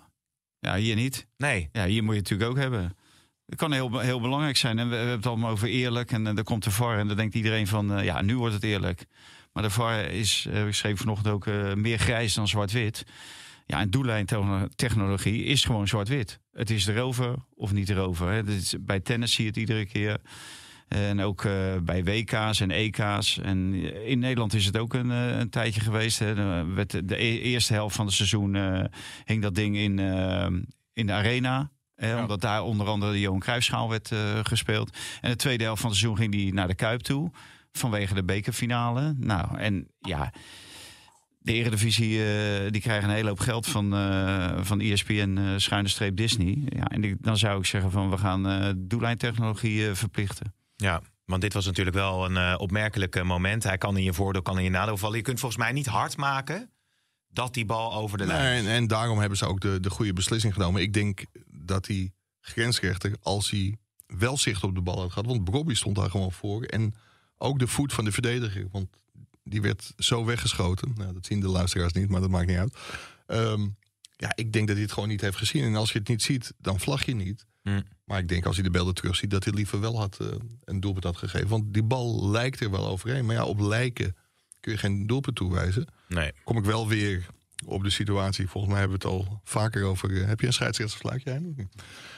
ja, hier niet. Nee. Ja, hier moet je het natuurlijk ook hebben. Het kan heel, heel belangrijk zijn. En we, we hebben het allemaal over eerlijk. En uh, dan komt de VAR en dan denkt iedereen van... Uh, ja, nu wordt het eerlijk. Maar de VAR is, uh, ik schreef vanochtend ook, uh, meer grijs dan zwart-wit. Ja, en doellijntechnologie is gewoon zwart-wit. Het is erover of niet erover. Hè. Is, bij tennis zie je het iedere keer. En ook uh, bij WK's en EK's. En in Nederland is het ook een, uh, een tijdje geweest. Hè. De, de e eerste helft van het seizoen uh, hing dat ding in, in de arena. Hè, ja. Omdat daar onder andere de Johan Cruijffschaal werd gespeeld. En de tweede helft van het seizoen ging die naar de Kuip toe. Vanwege de bekerfinale. Nou, en ja... De Eredivisie uh, die krijgen een hele hoop geld van, uh, van ESPN uh, schuine streep Disney. Ja, en die, dan zou ik zeggen van we gaan doellijntechnologie verplichten. Ja, want dit was natuurlijk wel een opmerkelijk moment. Hij kan in je voordeel, kan in je nadeel vallen. Je kunt volgens mij niet hard maken dat die bal over de nee, lijn. En, en daarom hebben ze ook de, de goede beslissing genomen. Ik denk dat die grensrechter, als hij wel zicht op de bal had gehad... want Bobby stond daar gewoon voor... en ook de voet van de verdediger, want die werd zo weggeschoten. Nou, dat zien de luisteraars niet, maar dat maakt niet uit. Um, ja, ik denk dat hij het gewoon niet heeft gezien. En als je het niet ziet, dan vlag je niet. Hm. Maar ik denk als hij de beelden terugziet, dat hij liever wel had uh, een doelpunt had gegeven. Want die bal lijkt er wel overheen. Maar ja, op lijken kun je geen doelpunt toewijzen. Nee. Kom ik wel weer op de situatie. Volgens mij hebben we het al vaker over. Uh, heb je een scheidsrechtersfluitje?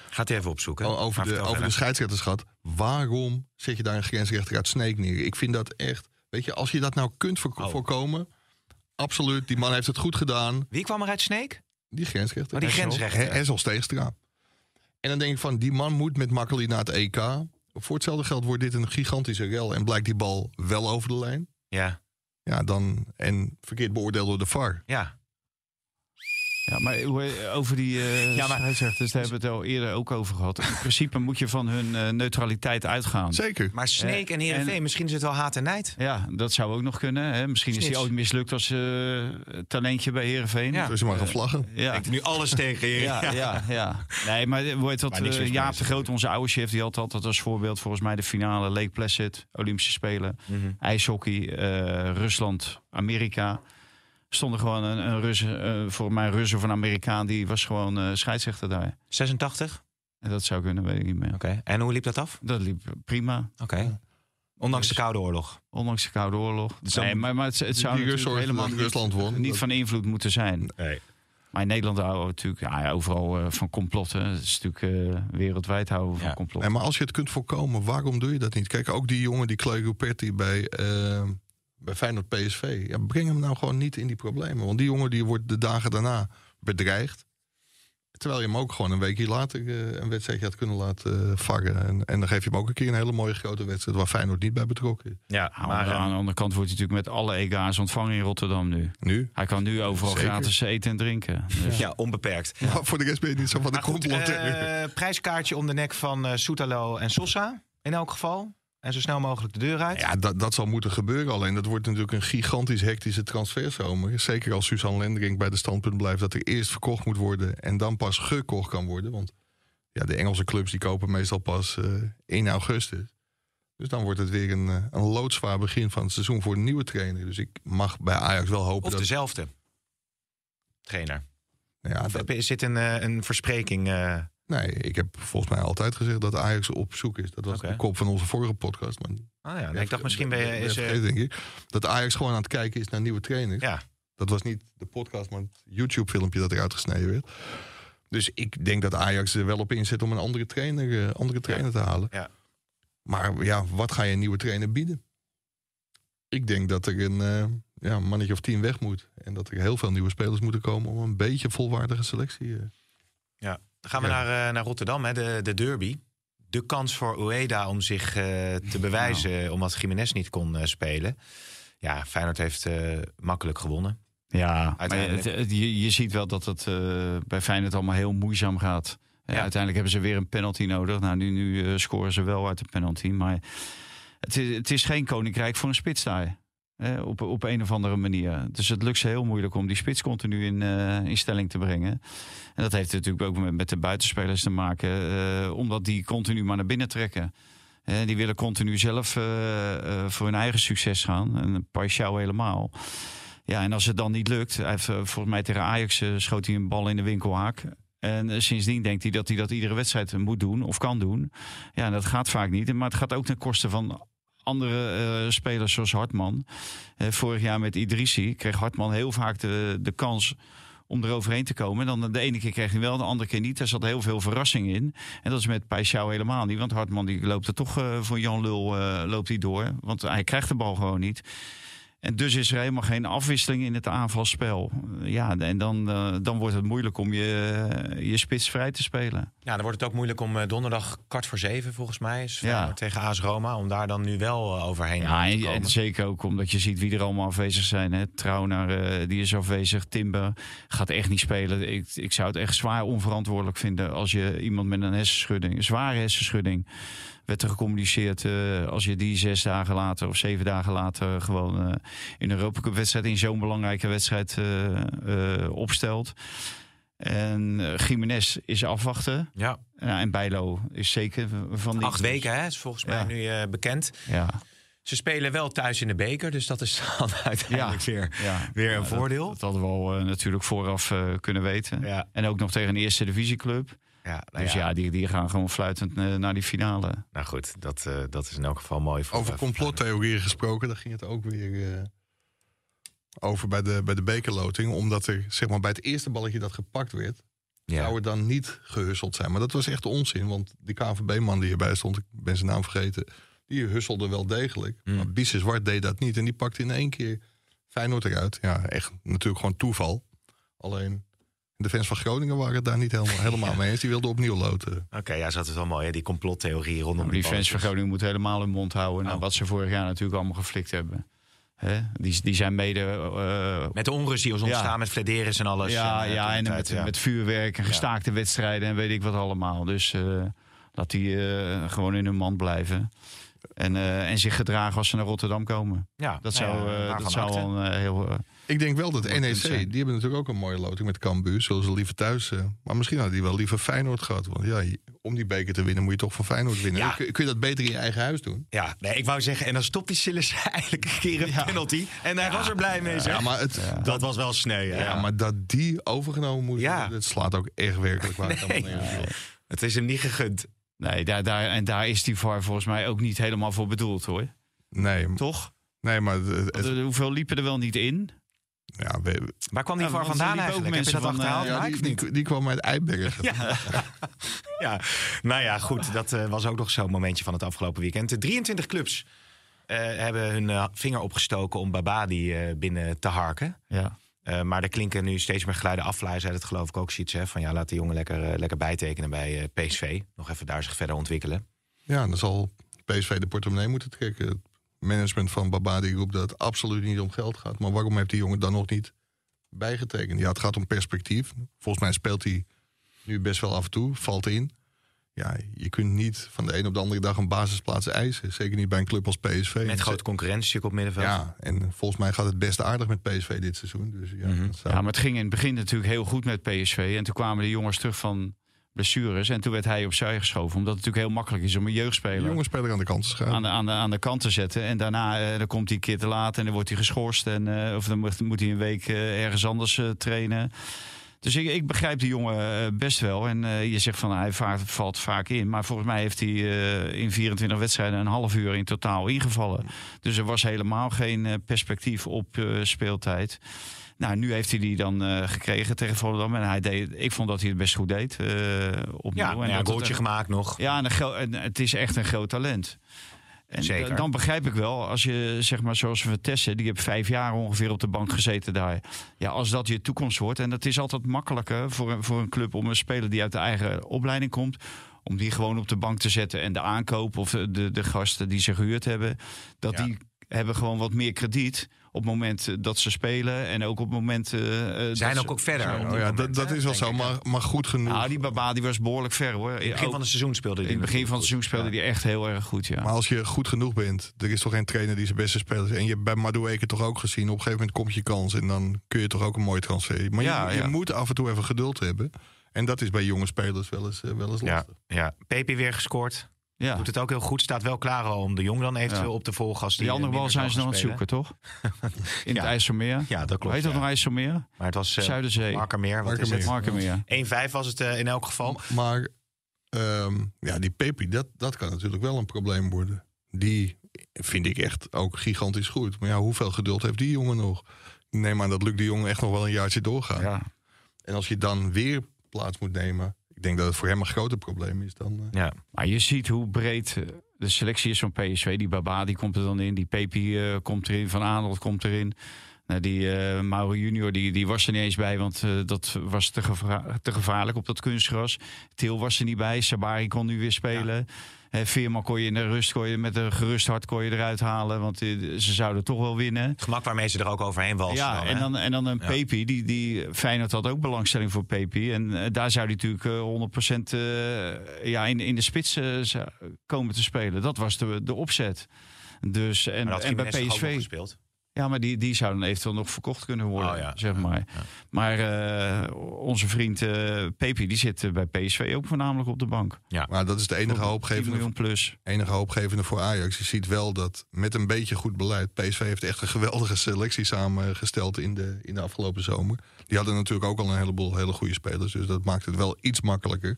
Gaat hij even opzoeken. Over, de, over de. Waarom zet je daar een grensrechter uit Sneek neer? Ik vind dat echt. Weet je, als je dat nou kunt vo oh. voorkomen. Absoluut, die man heeft het goed gedaan. Wie kwam er uit Sneek? Die grensrechter. Oh, die grensrechter. Essel Steegstra. En dan denk ik van, die man moet met Makkeli naar het EK. Voor hetzelfde geld wordt dit een gigantische rel. En blijkt die bal wel over de lijn. Ja. Ja, dan. En verkeerd beoordeeld door de VAR. Ja. Ja, maar over die uh, ja, maar scheidsrechters, daar hebben we het al eerder ook over gehad. In principe moet je van hun uh, neutraliteit uitgaan. Zeker. Maar Sneek en Heerenveen, en, misschien is het wel haat en nijd. Ja, dat zou ook nog kunnen. Hè. Misschien is hij ooit mislukt als uh, talentje bij Heerenveen. Ja. Dus mag gaan vlaggen. Ja. Ik nu alles tegen je. Ja, ja, ja. Nee, maar wordt dat uh, Jaap de Groot, onze oude chef, die had altijd als voorbeeld volgens mij de finale Lake Placid, Olympische Spelen, mm -hmm. ijshockey, Rusland, Amerika stonden gewoon een, een Rus, uh, voor mij een Rus of een Amerikaan, die was gewoon uh, scheidsrechter daar. 86? En dat zou kunnen, weet ik niet meer. Oké, okay. en hoe liep dat af? Dat liep prima. Oké. Okay. Ondanks dus, de Koude Oorlog? Ondanks de Koude Oorlog. Dus nee, maar, maar het, het zou natuurlijk helemaal niet, Rusland won. niet van invloed moeten zijn. Nee. Maar in Nederland houden we natuurlijk ja, ja, overal uh, van complotten. Het is natuurlijk uh, wereldwijd houden we van ja. complotten. Nee, maar als je het kunt voorkomen, waarom doe je dat niet? Kijk, ook die jongen, die Clay Ruperti bij... Uh, bij Feyenoord PSV. Ja, breng hem nou gewoon niet in die problemen. Want die jongen die wordt de dagen daarna bedreigd. Terwijl je hem ook gewoon een weekje later uh, een wedstrijdje had kunnen laten uh, vangen. En, en dan geef je hem ook een keer een hele mooie grote wedstrijd... waar Feyenoord niet bij betrokken is. Ja, maar aan de andere kant wordt hij natuurlijk met alle EGA's ontvangen in Rotterdam nu. Nu? Hij kan nu overal Zeker. gratis eten en drinken. Dus. Ja, onbeperkt. Ja. Maar voor de rest ben je niet zo van de complot. Uh, prijskaartje om de nek van uh, Soetalo en Sosa. In elk geval. En zo snel mogelijk de deur uit? Ja, dat, dat zal moeten gebeuren. Alleen dat wordt natuurlijk een gigantisch hectische transferzomer. Zeker als Suzanne Lendering bij de standpunt blijft... dat er eerst verkocht moet worden en dan pas gekocht kan worden. Want ja, de Engelse clubs die kopen meestal pas uh, 1 augustus. Dus dan wordt het weer een, een loodzwaar begin van het seizoen voor een nieuwe trainer. Dus ik mag bij Ajax wel hopen of dat... dezelfde trainer. Ja, dat... Is dit een, een verspreking... Uh... Nee, ik heb volgens mij altijd gezegd dat Ajax op zoek is. Dat was Oké. de kop van onze vorige podcast. Maar Ah ja, nee, ik dacht misschien ben je... Is, eh, vergeten, denk ik. Dat Ajax gewoon aan het kijken is naar nieuwe trainers. ja, Dat was niet de podcast, maar het YouTube-filmpje dat eruit gesneden werd. Dus ik denk dat Ajax er wel op inzet om een andere trainer, eh, andere trainer te halen. Ja. Maar ja, wat ga je een nieuwe trainer bieden? Ik denk dat er een eh, ja, mannetje of tien weg moet. En dat er heel veel nieuwe spelers moeten komen om een beetje volwaardige selectie. ja. Dan gaan we Ja. naar, eh, naar Rotterdam, hè, de, de derby. De kans voor Ueda om zich eh, te bewijzen, omdat Jiménez niet kon eh, spelen. Ja, Feyenoord heeft makkelijk gewonnen. Ja, Uiteindelijk. het- je, je ziet wel dat het bij Feyenoord allemaal heel moeizaam gaat. Ja, Ja. Uiteindelijk hebben ze weer een penalty nodig. Nou, nu, nu scoren ze wel uit de penalty. Maar het is, het is geen koninkrijk voor een spits daar. Op, op een of andere manier. Dus het lukt ze heel moeilijk om die spits continu in, eh, in stelling te brengen. En dat heeft natuurlijk ook met, met de buitenspelers te maken. eh, omdat die continu maar naar binnen trekken. Die willen continu zelf eh, voor hun eigen succes gaan. En Paixão helemaal. Ja, en als het dan niet lukt, heeft, volgens mij tegen Ajax schoot hij een bal in de winkelhaak. En sindsdien denkt hij dat hij dat iedere wedstrijd moet doen of kan doen. Ja, en dat gaat vaak niet. Maar het gaat ook ten koste van andere eh, spelers zoals Hartman. Eh, vorig jaar met Idrissi kreeg Hartman heel vaak de, de kans om eroverheen te komen. Dan de ene keer kreeg hij wel, de andere keer niet. Er zat heel veel verrassing in. En dat is met Paixão helemaal niet. Want Hartman die loopt er toch eh, voor Jan Lul loopt hij door. Want hij krijgt de bal gewoon niet. En dus is er helemaal geen afwisseling in het aanvalspel. Ja, en dan, eh, dan wordt het moeilijk om je, je spits vrij te spelen. Ja, dan wordt het ook moeilijk om eh, donderdag kwart voor zeven, volgens mij, is Ja. Tegen AS Roma, om daar dan nu wel eh, overheen Ja, te en, komen. en zeker ook omdat je ziet wie er allemaal afwezig zijn. Hè. Trauner, eh, die is afwezig. Timber gaat echt niet spelen. Ik, ik zou het echt zwaar onverantwoordelijk vinden als je iemand met een hersenschudding, een zware hersenschudding, werd er gecommuniceerd eh, als je die zes dagen later of zeven dagen later gewoon eh, in een Europa Cup wedstrijd, in zo'n belangrijke wedstrijd eh, opstelt. En Jiménez is afwachten. Ja, Ja, en Bijlo is zeker van die acht weken hè, is volgens mij Ja. nu bekend. Ja, Ze spelen wel thuis in de beker, dus dat is dan uiteindelijk weer, ja. weer een Ja, voordeel. Dat, hadden we al natuurlijk vooraf kunnen weten. ja, En ook nog tegen een eerste divisieclub. Ja, nou dus ja. ja, die, die gaan gewoon fluitend eh, naar die finale. Nou goed, dat, eh, dat is in elk geval mooi. Voor, Over complottheorieën gesproken, daar ging het ook weer eh, over bij de, bij de bekerloting. Omdat er zeg maar, bij het eerste balletje dat gepakt werd, ja. zou het dan niet gehusseld zijn. Maar dat was echt onzin, want die KVB-man die hierbij stond, ik ben zijn naam vergeten, die husselde wel degelijk. Hmm. Maar Biese Zwart deed dat niet en die pakte in één keer Feyenoord eruit. Ja, echt natuurlijk gewoon toeval. Alleen de fans van Groningen waren het daar niet helemaal, helemaal mee eens. Die wilden opnieuw loten. Oké, ja, zo is het wel mooi, hè? die complottheorie rondom Maar die fans van. Groningen moeten helemaal hun mond houden. Oh. wat ze vorig jaar natuurlijk allemaal geflikt hebben. Hè? Die, die zijn mede... eh, Met de onrust die is ontstaan, Ja. met Flederis en alles. ja, eh, ja, en met, ja. met vuurwerk en gestaakte wedstrijden en weet ik wat allemaal. Dus eh laat die eh, gewoon in hun mand blijven. En, eh, en zich gedragen als ze naar Rotterdam komen. ja, Dat nou zou, eh, dat zou wel een eh, heel... Ik denk wel dat NEC, die hebben natuurlijk ook een mooie loting met Cambuur. Zullen ze liever thuis. eh, maar misschien hadden die wel liever Feyenoord gehad. Want ja, om die beker te winnen moet je toch van Feyenoord winnen. Ja. Kun, kun je dat beter in je eigen huis doen? Ja, nee, ik wou zeggen, en dan stopt die Sillis eigenlijk een keer een penalty. En hij was er blij mee, zeg. Ja, maar, het, dat was wel sneu, ja, maar dat die overgenomen moet Ja. worden, dat slaat ook echt werkelijk waar. Nee. Het is hem niet gegund. Nee, daar, daar, en daar is die VAR volgens mij ook niet helemaal voor bedoeld hoor. Nee, Toch? nee, maar het- het- Want, eh, hoeveel liepen er wel niet in? Ja, we- Waar kwam die Ja, voor vandaan eigenlijk? Heb je dat mensen van, achterhaald, ja, Mike, die, kwam uit Eibergen. Ja. ja, nou ja, goed. Dat eh, was ook nog zo'n momentje van het afgelopen weekend. De 23 clubs eh, hebben hun eh, vinger opgestoken om Babadi eh, binnen te harken. Ja. Eh, maar er klinken nu steeds meer geluiden af. Vlaai zei het geloof ik ook zoiets. Hè, van ja, laat de jongen lekker, lekker bijtekenen bij PSV. Nog even daar zich verder ontwikkelen. Ja, dan zal PSV de portemonnee moeten trekken. Het management van Babadi roept dat het absoluut niet om geld gaat. Maar waarom heeft die jongen dan nog niet bijgetekend? Ja, het gaat om perspectief. Volgens mij speelt hij nu best wel af en toe, valt in. Ja, je kunt niet van de een op de andere dag een basisplaats eisen. Zeker niet bij een club als PSV. Met grote concurrentie op middenveld. Ja, en volgens mij gaat het best aardig met PSV dit seizoen. Dus ja, Mhm. dat zou- ja, maar het ging in het begin natuurlijk heel goed met PSV. En toen kwamen de jongens terug van blessures. En toen werd hij opzij geschoven. Omdat het natuurlijk heel makkelijk is om een jeugdspeler jonge speler aan de kant te schuiven. aan de, aan, de, aan de kant te zetten. En daarna eh, dan komt hij een keer te laat en dan wordt hij geschorst. En, eh, of dan moet, moet hij een week eh, ergens anders trainen. Dus ik, ik begrijp die jongen best wel. En je zegt van hij va- valt vaak in. Maar volgens mij heeft hij in 24 wedstrijden een half uur in totaal ingevallen. Dus er was helemaal geen perspectief op speeltijd. Nou, nu heeft hij die dan eh, gekregen tegen Volendam. En hij deed, ik vond dat hij het best goed deed. eh opnieuw. Ja, en nou ja, het, goaltje gemaakt nog. ja, en, een het is echt een groot talent. En Zeker. dan begrijp ik wel, als je zeg maar zoals Vitesse, die heeft vijf jaar ongeveer op de bank gezeten daar. Ja, als dat je toekomst wordt. En dat is altijd makkelijker voor een, voor een club om een speler die uit de eigen opleiding komt. Om die gewoon op de bank te zetten. En de aankoop of de, de, de gasten die ze gehuurd hebben. Dat Ja. die hebben gewoon wat meer krediet. Op het moment eh, dat ze spelen. En ook op het moment. eh, eh, Zijn dat ook ze- ook verder. Oh ja, moment, dat, dat is wel zo, maar, maar goed genoeg. Nou, die Baba die was behoorlijk ver hoor. In het begin Ook- van het seizoen speelde hij in het begin van het seizoen speelde hij echt heel erg goed. Ja. Maar als je goed genoeg bent, er is toch geen trainer die zijn beste spelers. En je hebt bij Madueke toch ook gezien. Op een gegeven moment komt je kans en dan kun je toch ook een mooie transfer. Maar Ja, je, je ja. moet af en toe even geduld hebben. En dat is bij jonge spelers wel eens, wel eens Ja, lastig. ja. Pepe weer gescoord. Ja. Doet het ook heel goed. Staat wel klaar al om de Jong dan eventueel Ja. op te volgen. Als die, Die andere eh, bal zijn ze nog aan het zoeken, toch? In Ja. het IJsselmeer. Ja, dat klopt. Heet dat ja. nog IJsselmeer? Maar het was eh, Zuiderzee. Markermeer. Wat is Markermeer. het? Markermeer. 1-5 was het eh, in elk geval. Maar ehm, ja, die Pepi, dat, dat kan natuurlijk wel een probleem worden. Die vind ik echt ook gigantisch goed. Maar ja, hoeveel geduld heeft die jongen nog? Ik neem aan dat Luc de Jong echt nog wel een jaartje doorgaat. Ja. En als je dan weer plaats moet nemen... ik denk dat het voor hem een groter probleem is dan... eh, Ja. Maar je ziet hoe breed eh, de selectie is van PSV. Die Baba die komt er dan in. Die Pepi eh, komt erin. Van Aanholt komt erin. Nou, die eh Mauro Junior die, die was er niet eens bij, want eh, dat was te, te gevaarlijk op dat kunstgras. Til was er niet bij. Sabari kon nu weer spelen. Eh, Veerman kon je in de rust kon je met een gerust hart kon je eruit halen, want eh, ze zouden toch wel winnen. Het gemak waarmee ze er ook overheen walsen. Ja, dan, en dan, en dan een Ja. Pepi. Die, die, Feyenoord had ook belangstelling voor Pepi. En eh, daar zou hij natuurlijk eh, 100% eh, ja, in, in de spits komen te spelen. Dat was de, de opzet. Dus, en, en bij PSV. Ja, maar die, die zou dan eventueel nog verkocht kunnen worden, Oh ja, zeg ja, maar. ja. Maar eh, onze vriend eh Pepi, die zit eh, bij PSV ook voornamelijk op de bank. Maar dat is de enige 10 hoopgevende, plus. enige hoopgevende voor Ajax. Je ziet wel dat met een beetje goed beleid... PSV heeft echt een geweldige selectie samengesteld in de, in de afgelopen zomer. Die hadden natuurlijk ook al een heleboel hele goede spelers. Dus dat maakt het wel iets makkelijker.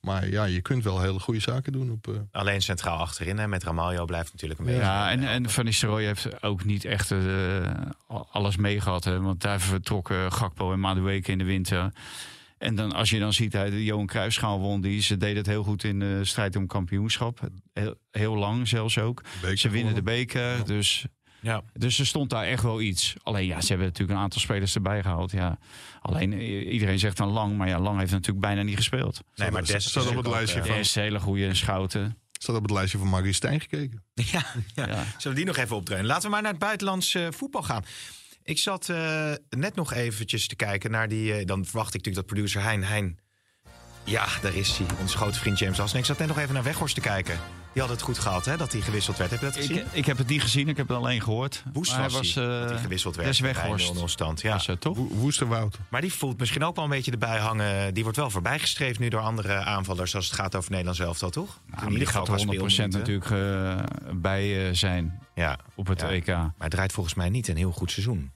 Maar ja, je kunt wel hele goede zaken doen op... eh, Alleen centraal achterin. Hè, met Ramaljo blijft natuurlijk een beetje... Ja, en, en Van Nistelrooy heeft ook niet echt eh, alles meegehad. Hè, want daar vertrokken Gakpo en Madueke in de winter. En dan, als je dan ziet, hij de Johan Cruijffschaal won die. Ze deden het heel goed in de strijd om kampioenschap. Heel, heel lang zelfs ook. beker Ze winnen de beker, dus... Ja. Dus er stond daar echt wel iets. Alleen ja, ze hebben natuurlijk een aantal spelers erbij gehaald. Ja. Alleen iedereen zegt dan Lang, maar ja, Lang heeft natuurlijk bijna niet gespeeld. Nee, maar Des staat op het lijstje eh, van- is een hele goede schouten. staat op het lijstje van Marie Stijn gekeken. Ja, ja. Ja. Zullen we die nog even opdreunen? Laten we maar naar het buitenlands eh, voetbal gaan. Ik zat eh, net nog eventjes te kijken naar die... dan verwacht ik natuurlijk dat producer Hein... Hein ja, daar is hij. Onze grote vriend James Assen. Ik zat net nog even naar Weghorst te kijken. Die had het goed gehad, hè, dat hij gewisseld werd. Heb je dat gezien? Ik, ik heb het niet gezien, ik heb het alleen gehoord. Woest Maar was, hij was, hij, eh, dat hij gewisseld werd. Des Weghorst. 0-0 stand. Ja. Was het toch? Wo- Woesterwoud. Maar die voelt misschien ook wel een beetje erbij hangen. Die wordt wel voorbijgestreefd nu door andere aanvallers... als het gaat over Nederland zelf, toch? toch? Ja, maar die gaat er 100% natuurlijk eh, bij eh, zijn Ja, op het Ja. EK. maar hij draait volgens mij niet een heel goed seizoen.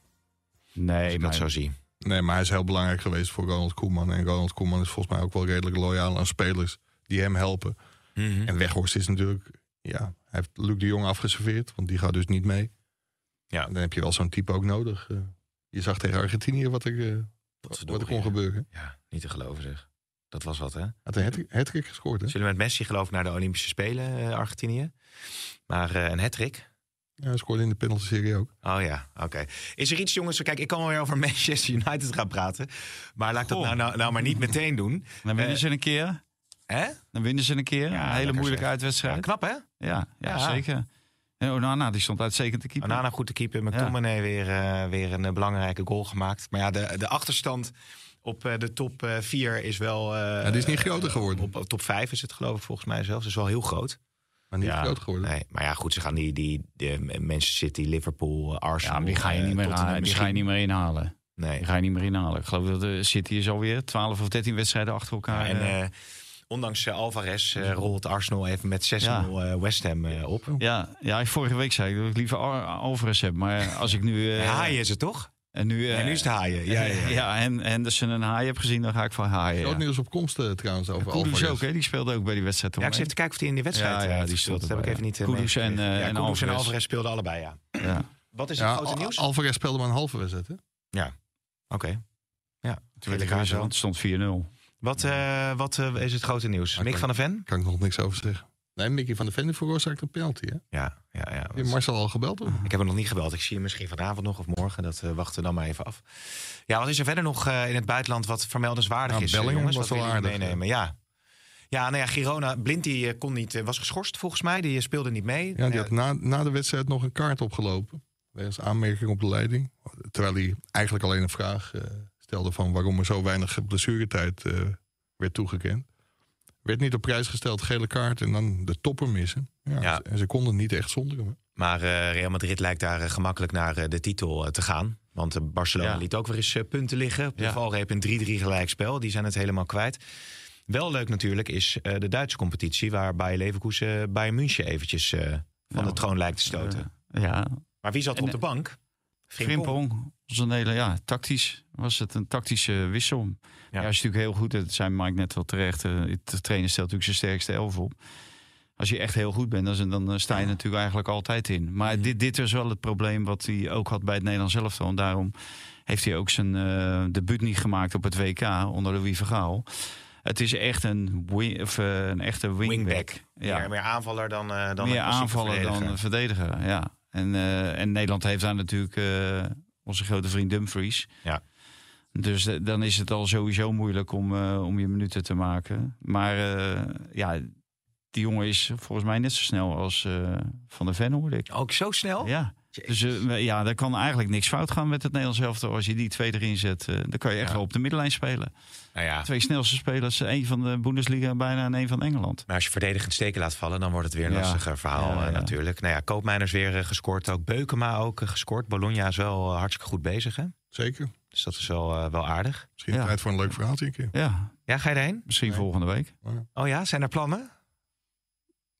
Als Nee, ik maar dat zo zie. Nee, maar hij is heel belangrijk geweest voor Ronald Koeman. En Ronald Koeman is volgens mij ook wel redelijk loyaal aan spelers die hem helpen. Mhm. En Weghorst is natuurlijk... Ja, hij heeft Luc de Jong afgeserveerd, want die gaat dus niet mee. Ja. Dan heb je wel zo'n type ook nodig. Eh, je zag tegen Argentinië wat er, eh, wat er kon gebeuren. Ja, niet te geloven zeg. Dat was wat, hè? Had een hat-trick gescoord, hè? Zullen we met Messi geloof ik naar de Olympische Spelen, eh, Argentinië? Maar eh, een hat-trick? Ja, hij scoorde in de penalty-serie ook. Oh ja, oké. Is er iets, jongens? Kijk, ik kan wel weer over Manchester United gaan praten. Maar laat ik dat nou, nou, nou maar niet meteen doen. Dan winnen Eh, ze een keer. Hè? Dan winnen ze een keer. Ja, een hele moeilijke zeg. uitwedstrijd. Ja, knap, hè? Ja, ja, Ja. zeker. En Onana die stond uitstekend te keeper. Onana goed te keeper. McTominay weer, eh, weer een eh, belangrijke goal gemaakt. Maar ja, de, de achterstand op eh, de top 4 is wel... eh, Ja, die is niet groter geworden. Op, op top 5 is het geloof ik volgens mij zelfs. is wel heel groot. Maar niet Ja. groot geworden. Nee, maar ja, goed, ze gaan die, die, de Manchester City, Liverpool, ja, Arsenal... die ga je eh, niet meer, aan, die ga je niet meer inhalen. Nee. Die ga je niet meer inhalen. Ik geloof dat de City is alweer 12 of 13 wedstrijden achter elkaar. Ja, en eh, eh, ondanks eh, Alvarez eh, rolt Arsenal even met 6-0 Ja. eh, West Ham eh, op. ja, ja, vorige week zei ik dat ik liever Al- Alvarez heb. Maar als ik nu... eh, Ja, hij is het toch? En nu, En nu is het haaien. Ja, ja, ja. ja, en Henderson en Haaien heb gezien, dan ga ik van Haaien. Groot Ja. nieuws op komst eh, trouwens over Alvarez. ook, hè? die speelde ook bij die wedstrijd. Ja, ik zit even te kijken of hij in die wedstrijd Ja, ja, eh, die stond Dat heb ik even niet ja. eh, Kudus en, eh, ja, en en Alvarez. Alvarez speelden allebei, ja. Ja. Wat is het Ja, grote nieuws? Alvarez speelde maar een halve wedstrijd, hè? Oké. Ja, Toen werd ik weer zo. Het stond 4-0. Wat, eh, wat eh, is het grote nieuws? Mick van der Ven? Kan ik nog niks over zeggen. Nee, Mickey van der Ven veroorzaakt een penalty, hè? Ja, ja, ja. Heb je Marcel al gebeld? Of? Ik heb hem nog niet gebeld. Ik zie hem misschien vanavond nog of morgen. Dat eh, wachten we dan maar even af. Ja, wat is er verder nog eh, in het buitenland wat vermeldenswaardig Ja, is? eh, Bellingham jongens, was wat wel aardig, meenemen? Ja. Ja, nou ja, Girona, Blind die kon niet, was geschorst volgens mij. Die speelde niet mee. Ja, die had na, na de wedstrijd nog een kaart opgelopen. Wegens aanmerking op de leiding. Terwijl hij eigenlijk alleen een vraag stelde van waarom er zo weinig blessuretijd werd toegekend. Werd niet op prijs gesteld, gele kaart en dan de topper missen. Ja, Ja. En ze konden niet echt zonder hem. Maar eh, Real Madrid lijkt daar eh, gemakkelijk naar eh, de titel te gaan. Want Barcelona Ja. liet ook weer eens punten liggen. Op de Ja. valreep een 3-3 gelijkspel. Die zijn het helemaal kwijt. Wel leuk natuurlijk is eh, de Duitse competitie... waar Bayer Leverkusen Bayern München eventjes eh, van Nou, de troon lijkt te stoten. Ja, maar wie zat er en, op de bank? Frimpong was een hele, ja, tactisch was het een tactische wissel. Ja, is natuurlijk heel goed. Dat zei Mike net wel terecht. eh, De trainer stelt natuurlijk zijn sterkste elf op. Als je echt heel goed bent, dan, dan eh, sta je natuurlijk eigenlijk altijd in. Maar dit, dit is wel het probleem wat hij ook had bij het Nederlands elftal. En daarom heeft hij ook zijn eh debuut niet gemaakt op het WK onder Louis Vergaal. Het is echt een, wing, of, eh, een echte wingback. Wingback. Ja. Meer, meer aanvaller dan, eh dan meer een aanvallen verdediger. dan verdedigen. Ja. En, eh, en Nederland heeft daar natuurlijk eh, onze grote vriend Dumfries. Ja. Dus eh, dan is het al sowieso moeilijk om, eh, om je minuten te maken. Maar eh, ja, die jongen is volgens mij net zo snel als eh, Van der Ven, hoorde ik. Ook zo snel? Ja. Dus eh, ja, daar kan eigenlijk niks fout gaan met het Nederlands elftal. Als je die twee erin zet, eh, dan kan je echt Ja. op de middenlijn spelen. Nou ja, Twee snelste spelers, één van de Bundesliga bijna en één van Engeland. maar als je verdedigend steken laat vallen... dan wordt het weer een Ja. lastiger verhaal Ja, eh, ja. natuurlijk. Nou ja, Koopmeiners weer gescoord. Ook Beukema ook gescoord. Bologna is wel hartstikke goed bezig, hè? Zeker. Dus dat is wel, wel aardig. Misschien Ja. tijd voor een leuk verhaaltje een keer. Ja, Ja, ga je erheen? misschien Nee. volgende week. Oh ja, zijn er plannen?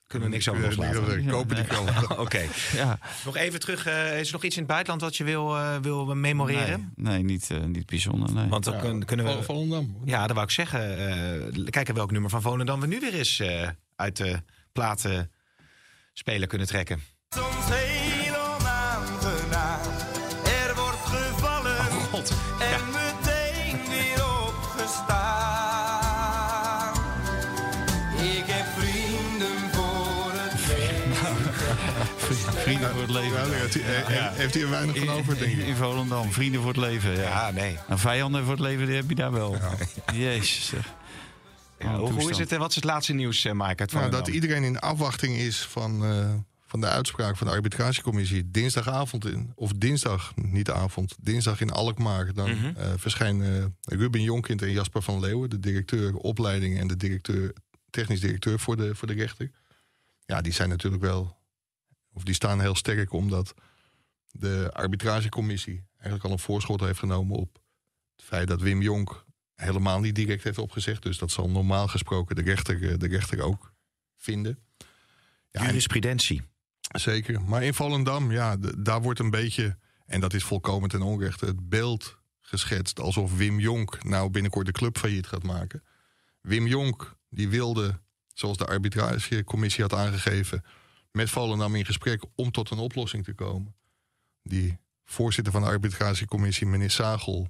Kunnen we niks over loslaten? Kopen die krant. Oké. Ja. Nog even terug. eh, is er nog iets in het buitenland wat je wil, eh, wil memoreren? Nee, nee niet, eh, niet bijzonder. Nee. Want dan Ja, kun- kunnen we... Volendam. Ja, dat wou ik zeggen. eh, kijken welk nummer van Volendam we nu weer eens eh, uit de platen spelen kunnen trekken. Soms Vrienden voor het leven. Ja, daar heeft, hij, eh, heeft hij er weinig van over, denk In, ik. in Volendam, vrienden voor het leven. Ja. Ja, nee. En vijanden voor het leven, die heb je daar wel. Jezus. zeg. Ja, Oh, hoe, hoe is het? eh, Wat is het laatste nieuws, eh, Mike, Nou, dat iedereen in afwachting is van, eh, van de uitspraak van de arbitragecommissie dinsdagavond in, of dinsdag, niet de avond, dinsdag in Alkmaar. Dan Mhm. eh, verschijnen Ruben Jonkind en Jasper van Leeuwen, de directeur opleiding en de directeur, technisch directeur voor de, voor de rechter. Ja, die zijn natuurlijk wel, of die staan heel sterk omdat de arbitragecommissie eigenlijk al een voorschot heeft genomen op het feit dat Wim Jonk helemaal niet direct heeft opgezegd. Dus dat zal normaal gesproken de rechter, eh, de rechter ook vinden. Ja, en- Jurisprudentie. zeker. Maar in Volendam, ja, daar wordt een beetje, en dat is volkomen ten onrechte, het beeld geschetst alsof Wim Jonk nou binnenkort de club failliet gaat maken. Wim Jonk, die wilde, zoals de arbitragecommissie had aangegeven, met Volendam in gesprek om tot een oplossing te komen. Die voorzitter van de arbitragecommissie, meneer Sagel,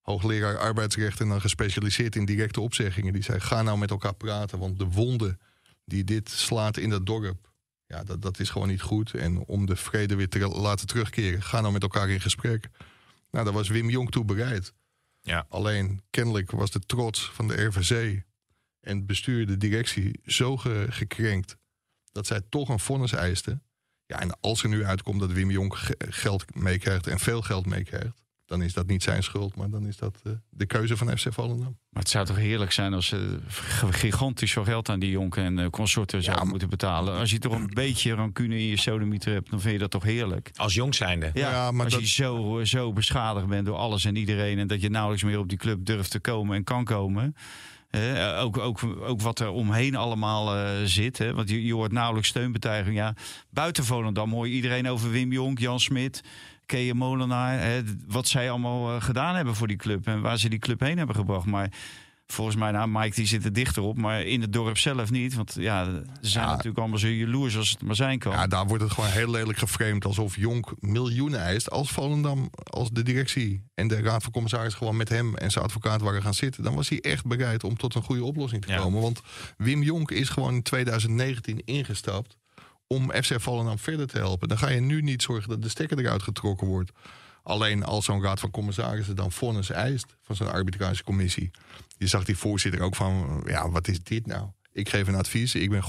hoogleraar arbeidsrecht en dan gespecialiseerd in directe opzeggingen, die zei: ga nou met elkaar praten, want de wonden die dit slaat in dat dorp, ja, dat, dat is gewoon niet goed. En om de vrede weer te laten terugkeren, ga nou met elkaar in gesprek. Nou, daar was Wim Jong toe bereid. Ja. Alleen kennelijk was de trots van de RVC en het bestuur, de directie, zo ge- gekrenkt dat zij toch een vonnis eisten. Ja, en als er nu uitkomt dat Wim Jong ge- geld meekrijgt en veel geld meekrijgt, dan is dat niet zijn schuld, maar dan is dat eh, de keuze van FC Volendam. Maar het zou toch heerlijk zijn als ze gigantisch veel geld aan die jonken en eh, consorten zouden moeten betalen. Als je toch een beetje rancune in je sodemieter hebt, dan vind je dat toch heerlijk. Als jong zijnde. Ja, Ja, maar als dat- je zo, zo beschadigd bent door alles en iedereen... en dat je nauwelijks meer op die club durft te komen en kan komen... Ook, ook, ook wat er omheen allemaal eh, zit. Hè, want je, je hoort nauwelijks steunbetuiging. Ja, buiten Volendam hoor je iedereen over Wim Jonk, Jan Smit. Keeën Molenaar. Wat zij allemaal eh, gedaan hebben voor die club. En waar ze die club heen hebben gebracht. Maar volgens mij, nou, Mike die zit er dichter op. Maar in het dorp zelf niet. Want ja, ze zijn Ja. natuurlijk allemaal zo jaloers als het maar zijn kan. Ja, daar wordt het gewoon heel lelijk geframed alsof Jonk miljoenen eist. Als Volendam, als de directie en de raad van commissarissen gewoon met hem en zijn advocaat waren gaan zitten, dan was hij echt bereid om tot een goede oplossing te Ja. komen. Want Wim Jonk is gewoon in 2019 ingestapt om FC Volendam verder te helpen. Dan ga je nu niet zorgen dat de stekker eruit getrokken wordt. Alleen als zo'n raad van commissarissen dan vonnis eist van zo'n arbitragecommissie. Je zag die voorzitter ook van, ja, wat is dit nou? Ik geef een advies, ik ben,